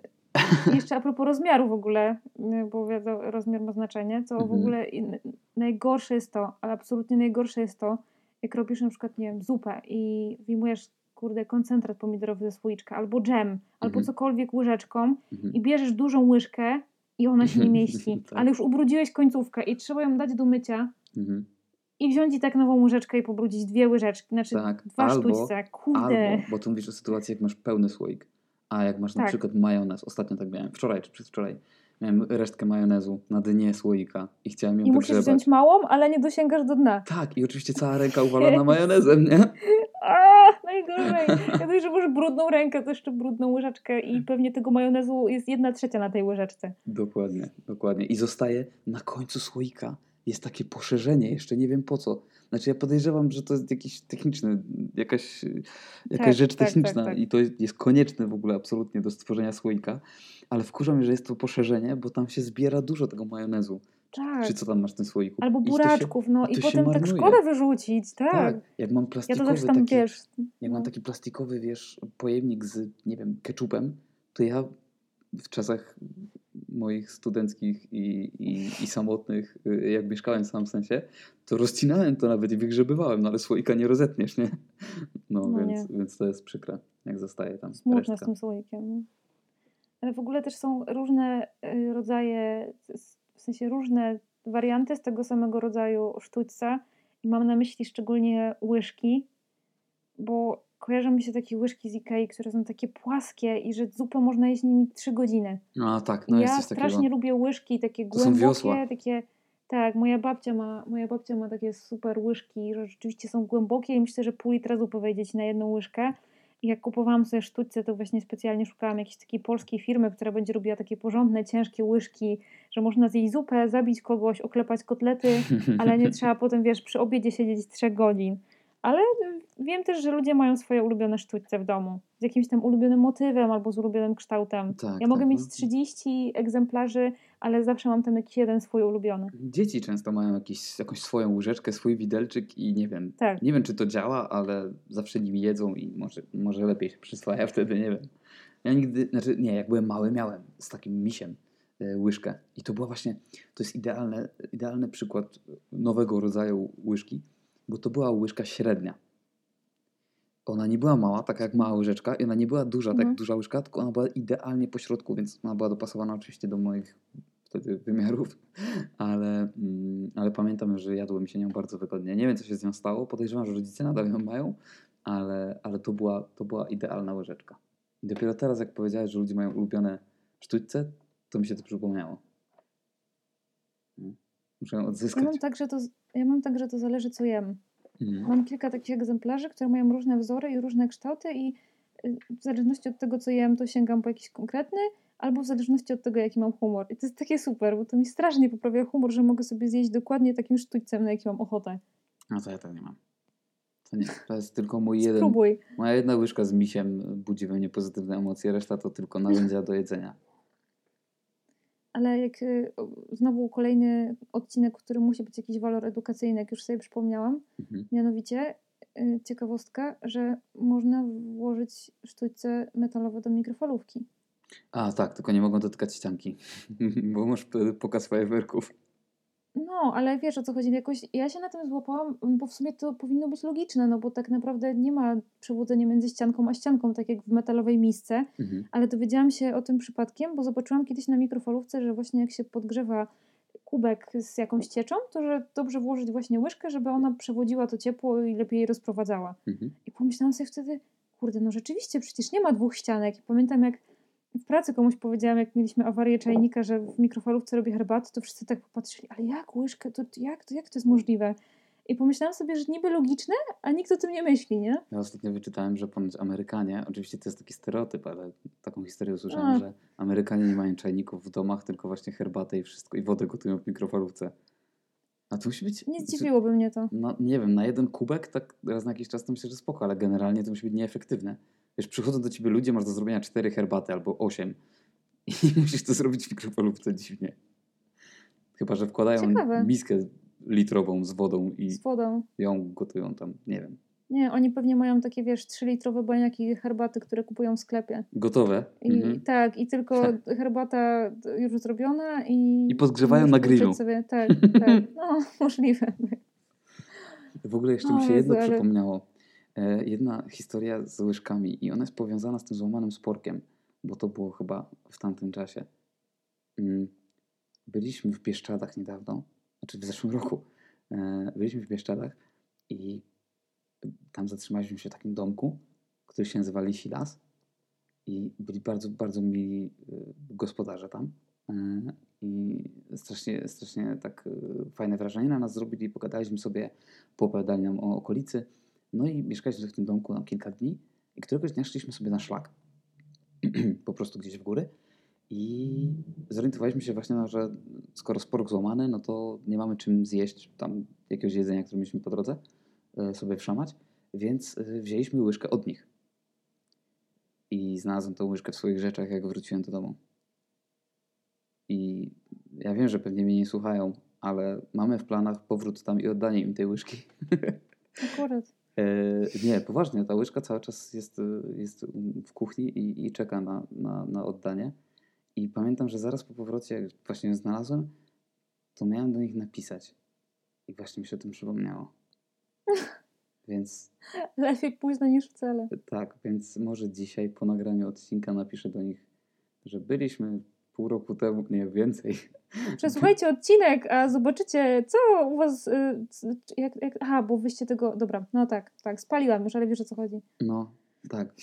Speaker 1: jeszcze a propos rozmiaru w ogóle, y, bo wiadomo, rozmiar ma znaczenie, to w
Speaker 2: Mhm.
Speaker 1: ogóle in- najgorsze jest to, ale absolutnie najgorsze jest to, jak robisz na przykład, nie wiem, zupę i wyjmujesz, kurde, koncentrat pomidorowy ze słoiczka, albo dżem, albo
Speaker 2: Mhm.
Speaker 1: cokolwiek łyżeczką
Speaker 2: Mhm.
Speaker 1: i bierzesz dużą łyżkę i ona się nie mieści,
Speaker 2: Tak.
Speaker 1: ale już ubrudziłeś końcówkę i trzeba ją dać do mycia
Speaker 2: Mhm.
Speaker 1: i wziąć i tak nową łyżeczkę i pobrudzić dwie łyżeczki, znaczy
Speaker 2: Tak,
Speaker 1: dwa
Speaker 2: albo-
Speaker 1: sztućce, kurde.
Speaker 2: Albo, bo tu mówisz o sytuacji, jak masz pełny słoik, a jak masz na
Speaker 1: Tak.
Speaker 2: przykład majonez, ostatnio tak miałem, wczoraj czy przedwczoraj, miałem resztkę majonezu na dnie słoika i chciałem ją
Speaker 1: I musisz
Speaker 2: wygrzebać.
Speaker 1: wziąć małą, ale nie dosięgasz do dna.
Speaker 2: Tak, i oczywiście cała ręka uwalona majonezem, nie?
Speaker 1: A, najgorzej. Ja dość, że masz brudną rękę, to jeszcze brudną łyżeczkę i pewnie tego majonezu jest jedna trzecia na tej łyżeczce.
Speaker 2: Dokładnie, dokładnie. I zostaje na końcu słoika. Jest takie poszerzenie, jeszcze nie wiem po co. Znaczy ja podejrzewam, że to jest jakiś techniczny, jakaś, jakaś
Speaker 1: Tak,
Speaker 2: rzecz
Speaker 1: tak,
Speaker 2: techniczna
Speaker 1: tak, tak.
Speaker 2: i to jest konieczne w ogóle absolutnie do stworzenia słoika. Ale wkurza mnie, że jest to poszerzenie, bo tam się zbiera dużo tego majonezu.
Speaker 1: Tak.
Speaker 2: Czy co tam masz w tym słoiku?
Speaker 1: Albo
Speaker 2: I to się-
Speaker 1: buraczków, no
Speaker 2: i
Speaker 1: potem tak szkoda wyrzucić, tak.
Speaker 2: Tak, jak mam
Speaker 1: Ja to
Speaker 2: plastikowy
Speaker 1: zawsze tam,
Speaker 2: taki,
Speaker 1: wiesz...
Speaker 2: jak mam
Speaker 1: no.
Speaker 2: taki plastikowy, wiesz, pojemnik z, nie wiem, keczupem, to ja w czasach moich studenckich i, i, i samotnych, y, jak mieszkałem sam w sensie, to rozcinałem to nawet i wygrzebywałem, no ale słoika nie rozetniesz, nie? No,
Speaker 1: No
Speaker 2: więc, więc to jest przykre, jak zostaje tam
Speaker 1: Smutne z
Speaker 2: resztka.
Speaker 1: tym słoikiem. no. Ale w ogóle też są różne y, rodzaje, w sensie różne warianty z tego samego rodzaju sztućca i mam na myśli szczególnie łyżki, bo kojarzą mi się takie łyżki z Ikei, które są takie płaskie i że zupę można jeść nimi 3 godziny.
Speaker 2: A tak, no jest
Speaker 1: ja strasznie
Speaker 2: takiego.
Speaker 1: lubię łyżki takie
Speaker 2: To są
Speaker 1: głębokie, takie tak, moja babcia ma, moja babcia ma takie super łyżki, że rzeczywiście są głębokie i myślę, że pół litra zupy wejdzie ci na jedną łyżkę. I jak kupowałam sobie sztućce, to właśnie specjalnie szukałam jakiejś takiej polskiej firmy, która będzie robiła takie porządne, ciężkie łyżki, że można zjeść zupę, zabić kogoś, oklepać kotlety, ale nie trzeba potem, wiesz, przy obiedzie siedzieć trzech godzin. Ale y, wiem też, że ludzie mają swoje ulubione sztućce w domu. Z jakimś tam ulubionym motywem albo z ulubionym kształtem.
Speaker 2: Tak,
Speaker 1: ja mogę
Speaker 2: tak,
Speaker 1: mieć
Speaker 2: no.
Speaker 1: 30 egzemplarzy, ale zawsze mam tam jakiś jeden swój ulubiony.
Speaker 2: Dzieci często mają jakiś, jakąś swoją łyżeczkę, swój widelczyk i nie wiem,
Speaker 1: Tak.
Speaker 2: nie wiem czy to działa, ale zawsze nimi jedzą i może, może lepiej się przyswaja wtedy, nie wiem. Ja nigdy, znaczy nie, jak byłem mały miałem z takim misiem e, łyżkę i to była właśnie, to jest idealne, idealny przykład nowego rodzaju łyżki, bo to była łyżka średnia. Ona nie była mała, taka jak mała łyżeczka i ona nie była duża, tak
Speaker 1: Mhm.
Speaker 2: jak duża łyżka, tylko ona była idealnie po środku, więc ona była dopasowana oczywiście do moich wtedy wymiarów, ale, mm, ale pamiętam, że jadło mi się nią bardzo wygodnie. Nie wiem, co się z nią stało, podejrzewam, że rodzice nadal ją mają, ale, ale to, była, to była idealna łyżeczka. I dopiero teraz, jak powiedziałeś, że ludzie mają ulubione sztućce, to mi się to przypomniało. Muszę ją
Speaker 1: Ja
Speaker 2: odzyskać.
Speaker 1: mam tak, że to, ja mam tak, że to zależy co jem.
Speaker 2: Mhm.
Speaker 1: Mam kilka takich egzemplarzy, które mają różne wzory i różne kształty i y, w zależności od tego, co jem, to sięgam po jakiś konkretny, albo w zależności od tego, jaki mam humor. I to jest takie super, bo to mi strasznie poprawia humor, że mogę sobie zjeść dokładnie takim sztućcem, na jaki mam ochotę.
Speaker 2: No to ja tak nie mam. To nie, to jest tylko mój jeden,
Speaker 1: Spróbuj.
Speaker 2: moja jedna łyżka z misiem budzi we mnie pozytywne emocje, reszta to tylko narzędzia do jedzenia.
Speaker 1: Ale jak y, znowu kolejny odcinek, w którym musi być jakiś walor edukacyjny, jak już sobie przypomniałam,
Speaker 2: Mhm.
Speaker 1: mianowicie y, ciekawostka, że można włożyć sztućce metalowe do mikrofalówki.
Speaker 2: A tak, tylko nie mogą dotykać ścianki, bo masz wtedy pokaz fajerwerków.
Speaker 1: No, ale wiesz o co chodzi. Jakoś ja się na tym złapałam, bo w sumie to powinno być logiczne, no bo tak naprawdę nie ma przewodzenia między ścianką a ścianką, tak jak w metalowej misce,
Speaker 2: Mhm.
Speaker 1: ale dowiedziałam się o tym przypadkiem, bo zobaczyłam kiedyś na mikrofalówce, że właśnie jak się podgrzewa kubek z jakąś cieczą, to że dobrze włożyć właśnie łyżkę, żeby ona przewodziła to ciepło i lepiej je rozprowadzała.
Speaker 2: Mhm.
Speaker 1: I pomyślałam sobie wtedy, kurde, no rzeczywiście, przecież nie ma dwóch ścianek. I pamiętam, jak w pracy komuś powiedziałam, jak mieliśmy awarię czajnika, że w mikrofalówce robię herbatę, to wszyscy tak popatrzyli, ale jak łyżkę, to, jak, to jak to jest możliwe? I pomyślałam sobie, że niby logiczne, a nikt o tym nie myśli, nie?
Speaker 2: Ja ostatnio wyczytałem, że ponoć Amerykanie, oczywiście to jest taki stereotyp, ale taką historię usłyszałem,
Speaker 1: A.
Speaker 2: że Amerykanie nie mają czajników w domach, tylko właśnie herbatę i wszystko, i wodę gotują w mikrofalówce. A to musi być...
Speaker 1: Nie zdziwiłoby mnie to.
Speaker 2: No nie wiem, na jeden kubek tak raz na jakiś czas to myślę, że spoko, ale generalnie to musi być nieefektywne. Wiesz, przychodzą do ciebie ludzie, masz do zrobienia cztery herbaty albo osiem i musisz to zrobić w mikrofalówce dziwnie. Chyba, że wkładają
Speaker 1: Ciekawe.
Speaker 2: miskę litrową z wodą i
Speaker 1: Z wodą.
Speaker 2: ją gotują tam, nie wiem.
Speaker 1: Nie, oni pewnie mają takie, wiesz, 3-litrowe baniaki herbaty, które kupują w sklepie.
Speaker 2: Gotowe.
Speaker 1: I
Speaker 2: Mhm.
Speaker 1: tak, i tylko herbata już zrobiona i...
Speaker 2: I podgrzewają na grillu.
Speaker 1: Sobie. Tak, tak. No, możliwe.
Speaker 2: W ogóle jeszcze
Speaker 1: O
Speaker 2: mi się jedno
Speaker 1: Jezu, ale-
Speaker 2: przypomniało. E, jedna historia z łyżkami i ona jest powiązana z tym złamanym sporkiem, bo to było chyba w tamtym czasie. Mm, Byliśmy w Bieszczadach niedawno, znaczy w zeszłym roku. E, Byliśmy w Bieszczadach i tam zatrzymaliśmy się w takim domku, który się nazywa Lisi Las i byli bardzo, bardzo mili y, gospodarze tam. E, I strasznie, strasznie tak fajne wrażenie na nas zrobili pogadaliśmy sobie, poopowiadali nam o okolicy. No i mieszkaliśmy w tym domku na kilka dni i któregoś dnia szliśmy sobie na szlak, po prostu gdzieś w góry i zorientowaliśmy się właśnie, no, że skoro spork złamany, no to nie mamy czym zjeść tam jakiegoś jedzenia, które mieliśmy po drodze e, sobie wszamać, więc e, wzięliśmy łyżkę od nich. I znalazłem tą łyżkę w swoich rzeczach, jak wróciłem do domu. I ja wiem, że pewnie mnie nie słuchają, ale mamy w planach powrót tam i oddanie im tej łyżki.
Speaker 1: Akurat.
Speaker 2: E, nie, poważnie, ta łyżka cały czas jest, e, jest w kuchni i, i czeka na, na, na oddanie. I pamiętam, że zaraz po powrocie, jak właśnie ją znalazłem, to miałem do nich napisać. I właśnie mi się o tym przypomniało. Więc
Speaker 1: Lepiej późno niż wcale.
Speaker 2: tak, więc może dzisiaj po nagraniu odcinka napiszę do nich, że byliśmy pół roku temu, nie więcej.
Speaker 1: Przesłuchajcie odcinek, a zobaczycie, co u was. y, Jak, jak, aha, bo wyście tego. Dobra, no tak, tak, spaliłam już, ale wiesz o co chodzi.
Speaker 2: No, tak.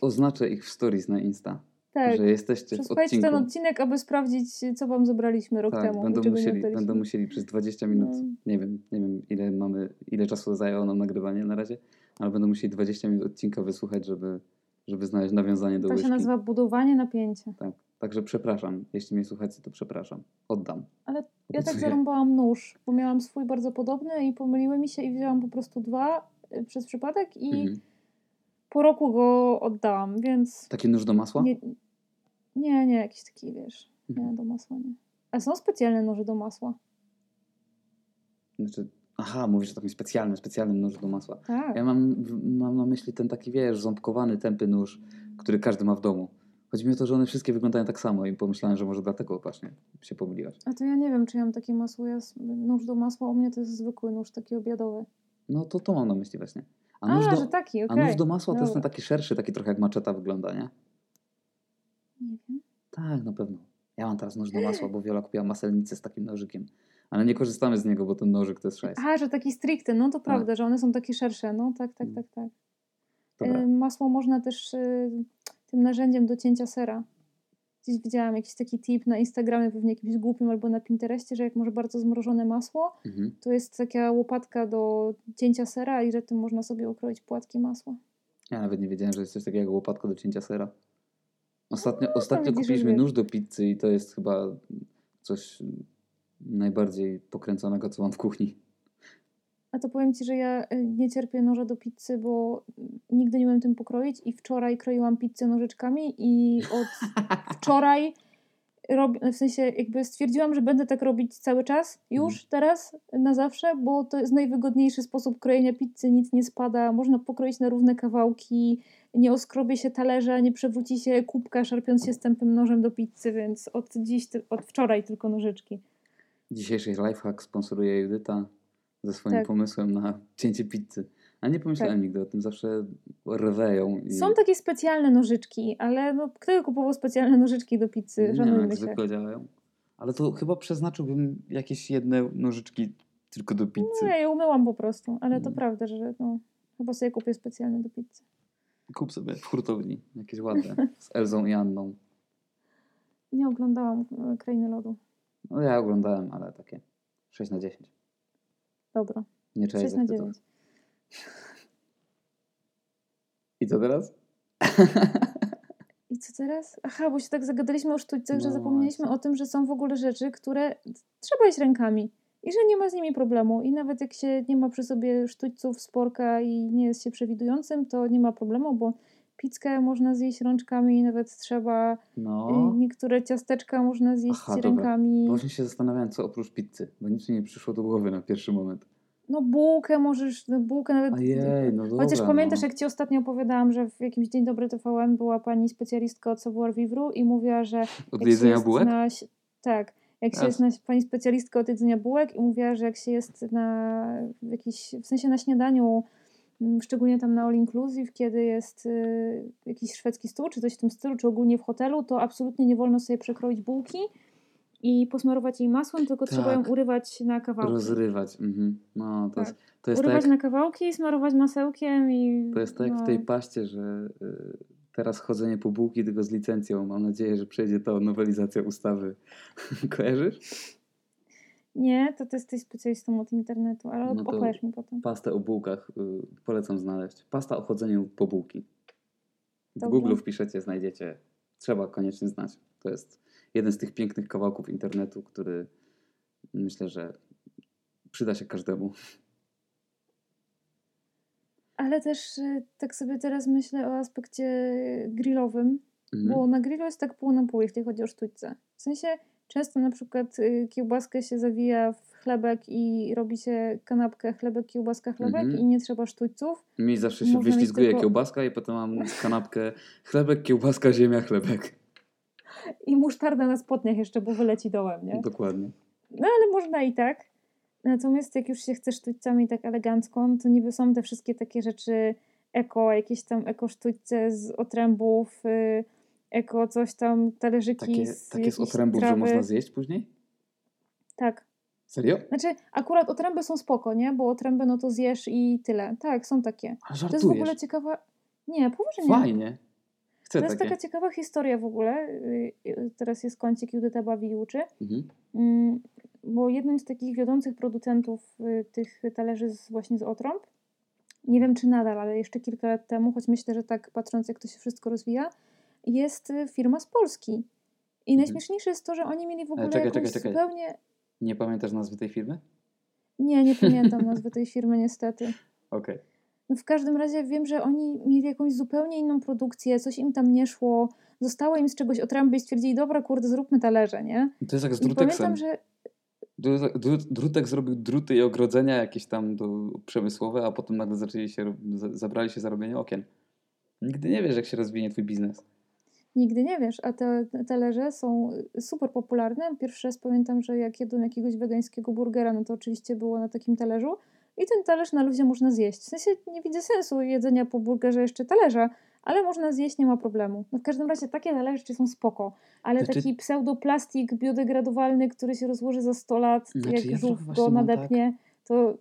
Speaker 2: Oznaczę ich w stories na Insta,
Speaker 1: Tak.
Speaker 2: że jesteście w
Speaker 1: Przesłuchajcie
Speaker 2: odcinku.
Speaker 1: ten odcinek, aby sprawdzić, co wam zabraliśmy rok
Speaker 2: tak,
Speaker 1: temu.
Speaker 2: będą musieli, będą musieli przez 20 minut,
Speaker 1: No.
Speaker 2: nie wiem, nie wiem ile mamy, ile czasu zajęło nam nagrywanie na razie, ale będą musieli 20 minut odcinka wysłuchać, żeby, żeby znaleźć nawiązanie do
Speaker 1: To
Speaker 2: łyżki.
Speaker 1: się nazywa budowanie napięcia.
Speaker 2: Tak, także przepraszam, jeśli mnie słuchacie, to przepraszam, oddam.
Speaker 1: Ale ja tak zarąbałam nóż, bo miałam swój bardzo podobny i pomyliły mi się i wzięłam po prostu dwa y, przez przypadek i
Speaker 2: Mhm.
Speaker 1: po roku go oddałam, więc
Speaker 2: Taki nóż do masła?
Speaker 1: nie, nie, nie, jakiś taki, wiesz,
Speaker 2: Mhm.
Speaker 1: nie, do masła nie. A są specjalne noże do masła.
Speaker 2: Znaczy, aha, mówisz o takim specjalnym, specjalnym nóżu do masła.
Speaker 1: Tak.
Speaker 2: Ja mam, mam na myśli ten taki, wiesz, ząbkowany, tępy nóż, który każdy ma w domu. Chodzi mi o to, że one wszystkie wyglądają tak samo i pomyślałem, że może dlatego właśnie się pomyliłaś.
Speaker 1: A to ja nie wiem, czy ja mam takie masło. Ja, nóż do masła u mnie to jest zwykły nóż, taki obiadowy.
Speaker 2: No to to mam na myśli właśnie. A
Speaker 1: A,
Speaker 2: nóż, do,
Speaker 1: taki,
Speaker 2: a
Speaker 1: okej.
Speaker 2: nóż do masła to jest ten
Speaker 1: Dobra.
Speaker 2: taki szerszy, taki trochę jak maczeta wygląda, nie?
Speaker 1: Nie wiem.
Speaker 2: Tak, na pewno. Ja mam teraz nóż do masła, bo Wiola kupiła maselnicę z takim nożykiem. Ale nie korzystamy z niego, bo ten nożyk to jest szajs.
Speaker 1: A, że taki stricte, no to prawda, że one są takie szersze. No tak, tak, tak, tak.
Speaker 2: Dobra.
Speaker 1: Y, Masło można też y, tym narzędziem do cięcia sera. Gdzieś widziałam jakiś taki tip na Instagramie, pewnie jakimś głupim albo na Pinterestie, że jak masz bardzo zmrożone masło,
Speaker 2: Mhm.
Speaker 1: to jest taka łopatka do cięcia sera i że tym można sobie ukroić płatki masła.
Speaker 2: Ja nawet nie wiedziałem, że jest coś takiego jak łopatka do cięcia sera. Ostatnio, ostatnio
Speaker 1: No, widzisz,
Speaker 2: kupiliśmy nóż do pizzy i to jest chyba coś najbardziej pokręconego, co mam w kuchni.
Speaker 1: A to powiem Ci, że ja y, nie cierpię noża do pizzy, bo nigdy nie umiem tym pokroić i wczoraj kroiłam pizzę nożyczkami i od wczoraj rob, w sensie jakby stwierdziłam, że będę tak robić cały czas, już teraz, na zawsze, bo to jest najwygodniejszy sposób krojenia pizzy, nic nie spada, można pokroić na równe kawałki, nie oskrobie się talerza, nie przewróci się kubka szarpiąc się stępym nożem do pizzy, więc od dziś, od wczoraj tylko nożyczki.
Speaker 2: Dzisiejszy lifehack sponsoruje Judyta ze swoim
Speaker 1: Tak.
Speaker 2: pomysłem na cięcie pizzy. A nie pomyślałem nigdy o tym, zawsze rweją. I...
Speaker 1: Są takie specjalne nożyczki, ale no, kto kupował specjalne nożyczki do pizzy?
Speaker 2: nie wiem,
Speaker 1: Szanujmy
Speaker 2: jak
Speaker 1: się.
Speaker 2: zwykle działają. Ale to chyba przeznaczyłbym jakieś jedne nożyczki tylko do pizzy.
Speaker 1: No ja je umyłam po prostu, ale to
Speaker 2: Mm.
Speaker 1: prawda, że no, chyba sobie kupię specjalnie do pizzy.
Speaker 2: Kup sobie w hurtowni jakieś ładne. Z Elzą i Anną.
Speaker 1: Nie oglądałam e, Krainy Lodu.
Speaker 2: No ja oglądałem, ale takie 6 na 10.
Speaker 1: Dobra,
Speaker 2: Nie cześć
Speaker 1: 6 na 9.
Speaker 2: I co teraz?
Speaker 1: I co teraz? Aha, bo się tak zagadaliśmy o sztućcach, że
Speaker 2: No
Speaker 1: zapomnieliśmy
Speaker 2: właśnie.
Speaker 1: o tym, że są w ogóle rzeczy, które trzeba jeść rękami. I że nie ma z nimi problemu. I nawet jak się nie ma przy sobie sztućców, sporka i nie jest się przewidującym, to nie ma problemu, bo pizzkę można zjeść rączkami, nawet trzeba.
Speaker 2: No.
Speaker 1: y, Niektóre ciasteczka można zjeść
Speaker 2: Aha, dobra.
Speaker 1: rękami.
Speaker 2: Właśnie się zastanawiałem, co oprócz pizzy, bo nic mi nie przyszło do głowy na pierwszy moment.
Speaker 1: No bułkę możesz, no bułkę nawet.
Speaker 2: No dobra.
Speaker 1: Chociaż pamiętasz,
Speaker 2: no.
Speaker 1: jak ci ostatnio opowiadałam, że w jakimś Dzień Dobry TVN była pani specjalistka od savoir vivre i mówiła, że
Speaker 2: Od jedzenia bułek?
Speaker 1: Na, tak. Jak się jest na, pani specjalistka od jedzenia bułek i mówiła, że jak się jest na jakiś, w sensie na śniadaniu, szczególnie tam na all inclusive, kiedy jest y, jakiś szwedzki stół, czy coś w tym stylu, czy ogólnie w hotelu, to absolutnie nie wolno sobie przekroić bułki i posmarować jej masłem, tylko trzeba ją
Speaker 2: Tak.
Speaker 1: urywać na kawałki.
Speaker 2: Rozrywać. Mhm. No, to
Speaker 1: Tak.
Speaker 2: jest, to jest tak,
Speaker 1: Urywać
Speaker 2: jak,
Speaker 1: na kawałki, smarować masełkiem i...
Speaker 2: to jest tak jak w
Speaker 1: no.
Speaker 2: tej paście, że y, teraz chodzenie po bułki tylko z licencją. Mam nadzieję, że przejdzie to nowelizacja ustawy. Kojarzysz?
Speaker 1: Nie, to ty jesteś specjalistą od internetu, ale
Speaker 2: No
Speaker 1: opowiesz mi potem.
Speaker 2: Pastę o bułkach y, polecam znaleźć. Pasta o chodzeniu po bułki. W
Speaker 1: Dobrze.
Speaker 2: Google wpiszecie, znajdziecie. Trzeba koniecznie znać. To jest jeden z tych pięknych kawałków internetu, który myślę, że przyda się każdemu.
Speaker 1: Ale też y, tak sobie teraz myślę o aspekcie grillowym,
Speaker 2: Mhm.
Speaker 1: bo na grillu jest tak pół na pół, jeśli chodzi o sztućce. W sensie często na przykład y, kiełbaskę się zawija w chlebek i robi się kanapkę chlebek, kiełbaska, chlebek
Speaker 2: Mhm.
Speaker 1: i nie trzeba sztućców.
Speaker 2: Mi zawsze się
Speaker 1: Można
Speaker 2: wyślizguje
Speaker 1: tylko-
Speaker 2: kiełbaska i potem mam kanapkę chlebek, kiełbaska, ziemia, chlebek.
Speaker 1: I musztarda na spodniach jeszcze, bo wyleci dołem, nie?
Speaker 2: Dokładnie.
Speaker 1: No ale można i tak. Natomiast jak już się chce sztućcami tak elegancko, to niby są te wszystkie takie rzeczy eko, jakieś tam eko sztućce z otrębów, y, eko coś tam, talerzyki
Speaker 2: Takie,
Speaker 1: z
Speaker 2: takie z otrębów, że
Speaker 1: trawy.
Speaker 2: można zjeść później?
Speaker 1: Tak.
Speaker 2: Serio?
Speaker 1: Znaczy akurat otręby są spoko, nie? Bo otręby no to zjesz i tyle. Tak, są takie.
Speaker 2: Ale
Speaker 1: To jest w
Speaker 2: żartujesz.
Speaker 1: ogóle ciekawa... Nie, poważnie.
Speaker 2: Fajnie. Chcę
Speaker 1: To jest
Speaker 2: takie.
Speaker 1: taka ciekawa historia w ogóle. Y, y, Teraz jest kącik Judyta bawi i uczy.
Speaker 2: Mhm.
Speaker 1: Mm, bo jednym z takich wiodących producentów y, tych talerzy z, właśnie z otrąb, nie wiem czy nadal, ale jeszcze kilka lat temu, choć myślę, że tak patrząc jak to się wszystko rozwija, jest y, firma z Polski. I
Speaker 2: Mhm.
Speaker 1: najśmieszniejsze jest to, że oni mieli w ogóle
Speaker 2: czekaj,
Speaker 1: jakąś
Speaker 2: czekaj, czekaj.
Speaker 1: zupełnie...
Speaker 2: Nie pamiętasz nazwy tej firmy?
Speaker 1: Nie, nie pamiętam nazwy tej firmy niestety.
Speaker 2: Okej.
Speaker 1: No w każdym razie wiem, że oni mieli jakąś zupełnie inną produkcję, coś im tam nie szło, zostało im z czegoś otręby i stwierdzili, dobra kurde, zróbmy talerze, nie?
Speaker 2: To jest jak z druteksem.
Speaker 1: pamiętam, że
Speaker 2: Dru- dru- Drutek zrobił druty i ogrodzenia jakieś tam do przemysłowe, a potem nagle zaczęli się, zabrali się za robienie okien. Nigdy nie wiesz, jak się rozwinie twój biznes.
Speaker 1: Nigdy nie wiesz, a te talerze są super popularne. Pierwszy raz pamiętam, że jak jadłem jakiegoś wegańskiego burgera, no to oczywiście było na takim talerzu i ten talerz na luzie można zjeść. W sensie nie widzę sensu jedzenia po burgerze jeszcze talerza, ale można zjeść, nie ma problemu. No w każdym razie takie talerze są spoko, ale
Speaker 2: Znaczy-
Speaker 1: taki pseudoplastik biodegradowalny, który się rozłoży za 100 lat,
Speaker 2: Znaczy,
Speaker 1: jak
Speaker 2: ja
Speaker 1: żółw go
Speaker 2: mam tak-
Speaker 1: nadepnie, to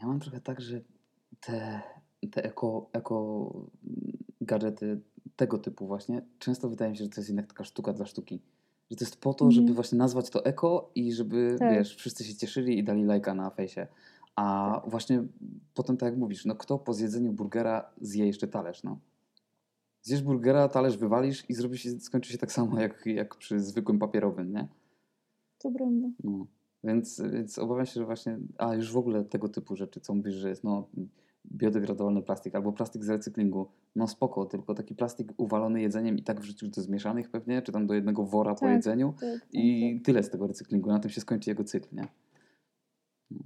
Speaker 2: Ja mam trochę tak, że te, te eko, eko gadżety tego typu właśnie, często wydaje mi się, że to jest jednak taka sztuka dla sztuki. Że to jest po to, żeby
Speaker 1: Mhm.
Speaker 2: właśnie nazwać to eko i żeby,
Speaker 1: Tak.
Speaker 2: wiesz, wszyscy się cieszyli i dali lajka na fejsie. A
Speaker 1: Tak.
Speaker 2: właśnie potem tak jak mówisz, no kto po zjedzeniu burgera zje jeszcze talerz, no? Zjesz burgera, talerz wywalisz i zrobi się, skończy się tak samo jak, jak przy zwykłym papierowym, nie?
Speaker 1: to prawda.
Speaker 2: No. Więc, więc obawiam się, że właśnie, a już w ogóle tego typu rzeczy, co mówisz, że jest no, biodegradowalny plastik albo plastik z recyklingu, no spoko, tylko taki plastik uwalony jedzeniem i tak wrzucił do zmieszanych pewnie, czy tam do jednego wora po
Speaker 1: Tak,
Speaker 2: jedzeniu
Speaker 1: Tak, tak,
Speaker 2: i
Speaker 1: tak.
Speaker 2: tyle z tego recyklingu, na tym się skończy jego cykl, nie? No.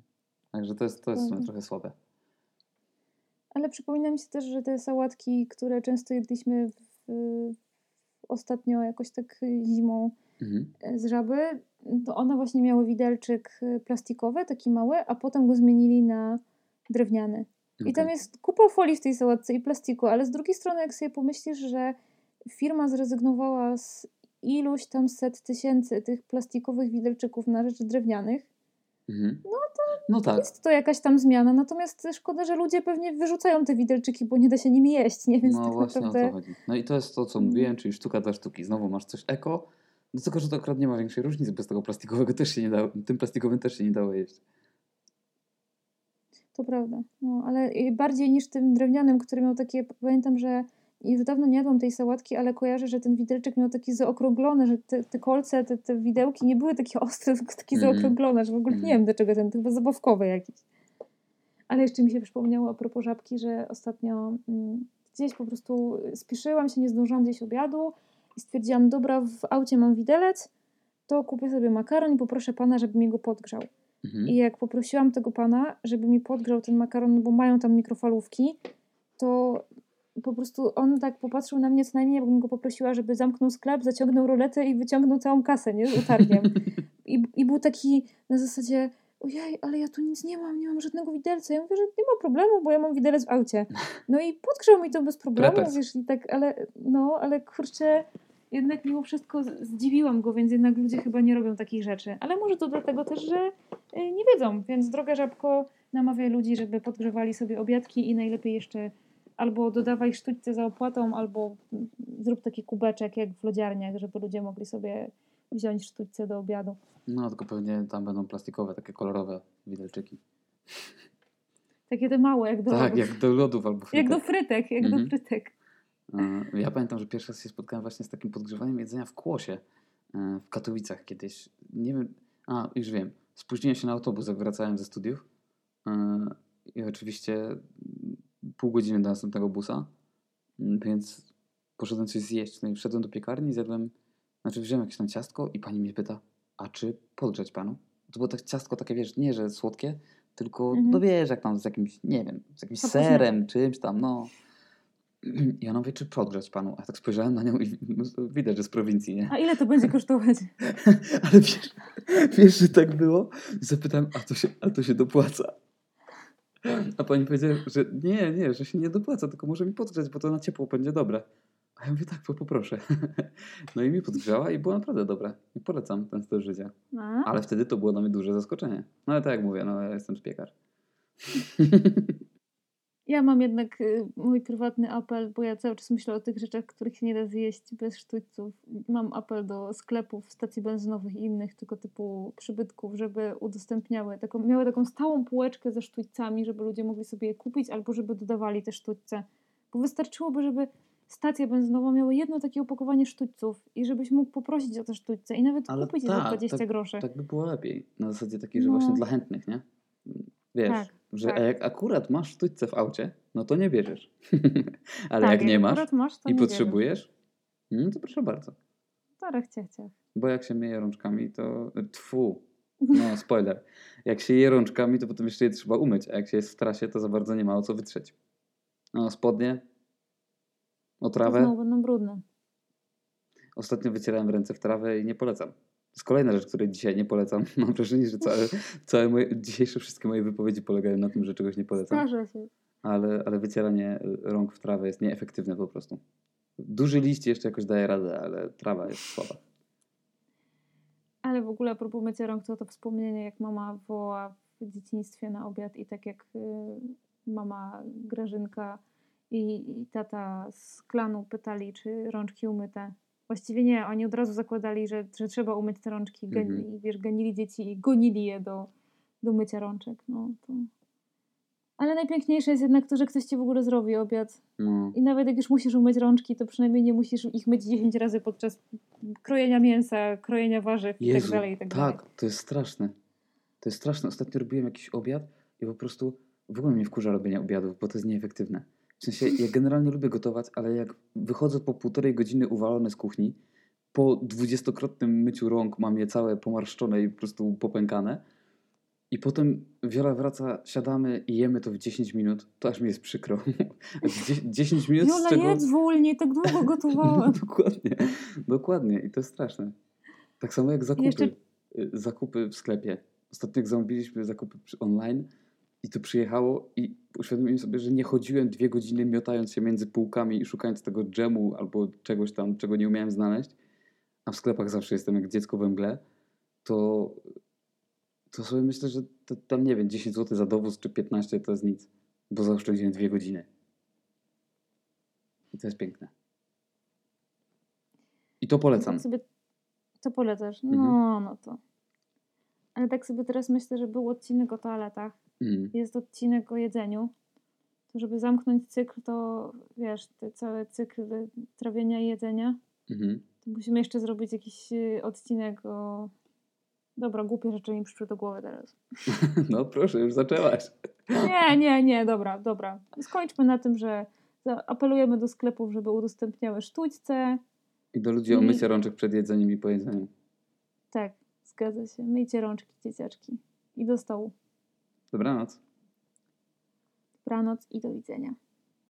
Speaker 2: Także to jest, to jest w sumie
Speaker 1: Prawda.
Speaker 2: trochę słabe.
Speaker 1: Ale przypomina mi się też, że te sałatki, które często jedliśmy w, ostatnio jakoś tak zimą
Speaker 2: Mhm.
Speaker 1: e, z żaby, to one właśnie miały widelczyk plastikowy, taki mały, a potem go zmienili na drewniany. I tam jest kupa folii w tej sałatce i plastiku, ale z drugiej strony, jak sobie pomyślisz, że firma zrezygnowała z iluś tam set tysięcy tych plastikowych widelczyków na rzecz drewnianych,
Speaker 2: Mhm.
Speaker 1: No
Speaker 2: No tak.
Speaker 1: jest to jakaś tam zmiana. Natomiast szkoda, że ludzie pewnie wyrzucają te widelczyki, bo nie da się nimi jeść, nie? Więc
Speaker 2: No
Speaker 1: tak
Speaker 2: właśnie o
Speaker 1: naprawdę...
Speaker 2: to chodzi. No i to jest to, co
Speaker 1: Mm.
Speaker 2: mówiłem, czyli sztuka dla sztuki. Znowu masz coś eko, no tylko, że to akurat nie ma większej różnicy. Bez tego plastikowego też się nie dało, tym plastikowym też się nie dało jeść.
Speaker 1: To prawda. No, ale bardziej niż tym drewnianym, który miał takie, pamiętam, że już dawno nie jadłam tej sałatki, ale kojarzę, że ten widelczyk miał taki zaokrąglony, że te, te kolce, te, te widełki nie były takie ostre, tylko takie
Speaker 2: Mhm.
Speaker 1: zaokrąglone, że w ogóle nie
Speaker 2: Mhm.
Speaker 1: wiem do czego ten, chyba zabawkowy jakiś. Ale jeszcze mi się przypomniało a propos żabki, że ostatnio mm, gdzieś po prostu spieszyłam się, nie zdążyłam gdzieś obiadu i stwierdziłam, dobra, w aucie mam widelec, to kupię sobie makaron i poproszę pana, żeby mi go podgrzał.
Speaker 2: Mhm.
Speaker 1: I jak poprosiłam tego pana, żeby mi podgrzał ten makaron, no bo mają tam mikrofalówki, to po prostu on tak popatrzył na mnie co najmniej, jakbym go poprosiła, żeby zamknął sklep, zaciągnął roletę i wyciągnął całą kasę, nie? Z utargiem. I, I był taki na zasadzie, ojej, ale ja tu nic nie mam, nie mam żadnego widelca. Ja mówię, że nie ma problemu, bo ja mam widelec w aucie. No i podgrzał mi to bez problemu, wiesz, i tak, ale no, ale kurczę, jednak mimo wszystko zdziwiłam go, więc jednak ludzie chyba nie robią takich rzeczy. Ale może to dlatego też, że y, nie wiedzą, więc droga żabko namawia ludzi, żeby podgrzewali sobie obiadki i najlepiej jeszcze albo dodawaj sztućce za opłatą, albo zrób taki kubeczek jak w lodziarniach, żeby ludzie mogli sobie wziąć sztućce do obiadu.
Speaker 2: No tylko pewnie tam będą plastikowe, takie kolorowe widelczyki.
Speaker 1: Takie te małe, jak do
Speaker 2: Tak,
Speaker 1: lodów.
Speaker 2: jak do lodów albo
Speaker 1: jak do
Speaker 2: frytek.
Speaker 1: frytek, jak
Speaker 2: Mhm.
Speaker 1: do frytek.
Speaker 2: E, Ja pamiętam, że pierwszy raz się spotkałem właśnie z takim podgrzewaniem jedzenia w Kłosie e, w Katowicach kiedyś. Nie wiem, a już wiem. Spóźniłem się na autobus, jak wracałem ze studiów. E, I oczywiście pół godziny do następnego busa, więc poszedłem coś zjeść. No i wszedłem do piekarni, zjadłem, znaczy wziąłem jakieś tam ciastko i pani mnie pyta, a czy podgrzać panu? To było tak ciastko takie, wiesz, nie, że słodkie, tylko,
Speaker 1: Mhm.
Speaker 2: no wiesz, jak tam z jakimś, nie wiem, z jakimś serem, czymś tam, no. I ona mówi, czy podgrzać panu? A tak spojrzałem na nią i no, widać, że z prowincji, nie?
Speaker 1: A ile to będzie kosztować?
Speaker 2: Ale wiesz, wiesz, że tak było? Zapytałem, a to się, a to się dopłaca? A pani powiedziała, że nie, nie, że się nie dopłaca, tylko może mi podgrzać, bo to na ciepło będzie dobre. A ja mówię, tak, poproszę. No i mi podgrzała i było naprawdę dobre. I polecam ten styl życia.
Speaker 1: A?
Speaker 2: Ale wtedy to było dla mnie duże zaskoczenie. No ale tak jak mówię, no ja jestem spiekar.
Speaker 1: Ja mam jednak y, mój prywatny apel, bo ja cały czas myślę o tych rzeczach, których się nie da zjeść bez sztućców. Mam apel do sklepów, stacji benzynowych i innych tego typu przybytków, żeby udostępniały, taką, miały taką stałą półeczkę ze sztućcami, żeby ludzie mogli sobie je kupić albo żeby dodawali te sztućce. Bo wystarczyłoby, żeby stacja benzynowa miała jedno takie opakowanie sztućców i żebyś mógł poprosić o te sztućce i nawet
Speaker 2: Ale
Speaker 1: kupić je za
Speaker 2: tak,
Speaker 1: 20
Speaker 2: tak,
Speaker 1: groszy.
Speaker 2: Tak by było lepiej. Na zasadzie takiej, że
Speaker 1: No.
Speaker 2: właśnie dla chętnych, nie? Wiesz,
Speaker 1: Tak,
Speaker 2: że
Speaker 1: tak.
Speaker 2: a jak akurat masz sztućce w aucie, no to nie bierzesz. Ale
Speaker 1: tak,
Speaker 2: jak nie masz
Speaker 1: masz to
Speaker 2: i potrzebujesz, no to proszę bardzo.
Speaker 1: Bierzesz. To ciach, ciach.
Speaker 2: Bo jak się myje rączkami, to tfu. No, spoiler. Jak się je rączkami, to potem jeszcze je trzeba umyć, a jak się jest w trasie, to za bardzo nie ma o co wytrzeć. No, spodnie, o
Speaker 1: To
Speaker 2: trawę.
Speaker 1: znowu będą brudne.
Speaker 2: Ostatnio wycierałem ręce w trawę i nie polecam. Jest kolejna rzecz, której dzisiaj nie polecam. Mam wrażenie, że całe, całe moje, dzisiejsze wszystkie moje wypowiedzi polegają na tym, że czegoś nie polecam.
Speaker 1: Zdarza się.
Speaker 2: Ale, ale wycieranie rąk w trawę jest nieefektywne po prostu. Duży liść jeszcze jakoś daje radę, ale trawa jest słaba.
Speaker 1: Ale w ogóle a propos mycia rąk, to to wspomnienie, jak mama woła w dzieciństwie na obiad i tak jak y, mama Grażynka i, i tata z klanu pytali, czy rączki umyte. Właściwie nie, oni od razu zakładali, że, że trzeba umyć te rączki
Speaker 2: Mhm.
Speaker 1: i wiesz, ganili dzieci i gonili je do, do mycia rączek. No, to... Ale najpiękniejsze jest jednak to, że ktoś ci w ogóle zrobi obiad.
Speaker 2: No.
Speaker 1: I nawet jak już musisz umyć rączki, to przynajmniej nie musisz ich myć 10 razy podczas krojenia mięsa, krojenia warzyw i tak
Speaker 2: Jezu,
Speaker 1: dalej, i tak, dalej.
Speaker 2: tak, to jest straszne. To jest straszne. Ostatnio robiłem jakiś obiad i po prostu w ogóle mnie wkurza robienie obiadów, bo to jest nieefektywne. W sensie, ja generalnie lubię gotować, ale jak wychodzę po półtorej godziny uwalony z kuchni, po dwudziestokrotnym myciu rąk mam je całe pomarszczone i po prostu popękane i potem Wiola wraca, siadamy i jemy to w 10 minut, to aż mi jest przykro. Dzie- 10 minut
Speaker 1: Jola,
Speaker 2: z czego...
Speaker 1: jedz wolniej, tak długo gotowałam.
Speaker 2: dokładnie, dokładnie i to jest straszne. Tak samo jak zakupy.
Speaker 1: Jeszcze-
Speaker 2: Y, Zakupy w sklepie. Ostatnio jak zamówiliśmy zakupy online i to przyjechało i uświadomiłem sobie, że nie chodziłem dwie godziny miotając się między półkami i szukając tego dżemu albo czegoś tam, czego nie umiałem znaleźć, a w sklepach zawsze jestem jak dziecko we mgle, to, to sobie myślę, że to, tam nie wiem, 10 zł za dowóz czy 15 to jest nic, bo zaoszczędziłem dwie godziny. I to jest piękne. I to polecam.
Speaker 1: Tak sobie to polecasz. No,
Speaker 2: Mhm.
Speaker 1: no to. Ale tak sobie teraz myślę, że był odcinek o toaletach,
Speaker 2: Mm.
Speaker 1: jest odcinek o jedzeniu. To żeby zamknąć cykl, to wiesz, ten cały cykl trawienia i jedzenia,
Speaker 2: Mhm.
Speaker 1: to musimy jeszcze zrobić jakiś y, odcinek o... Dobra, głupie rzeczy mi przyszły do głowy teraz.
Speaker 2: No proszę, już zaczęłaś.
Speaker 1: Nie, nie, nie, dobra, dobra. Skończmy na tym, że apelujemy do sklepów, żeby udostępniały sztućce.
Speaker 2: I do ludzi o mycie rączek przed jedzeniem i po jedzeniu.
Speaker 1: Tak, zgadza się. Myjcie rączki, dzieciaczki. I do stołu.
Speaker 2: Dobranoc.
Speaker 1: Dobranoc i do widzenia.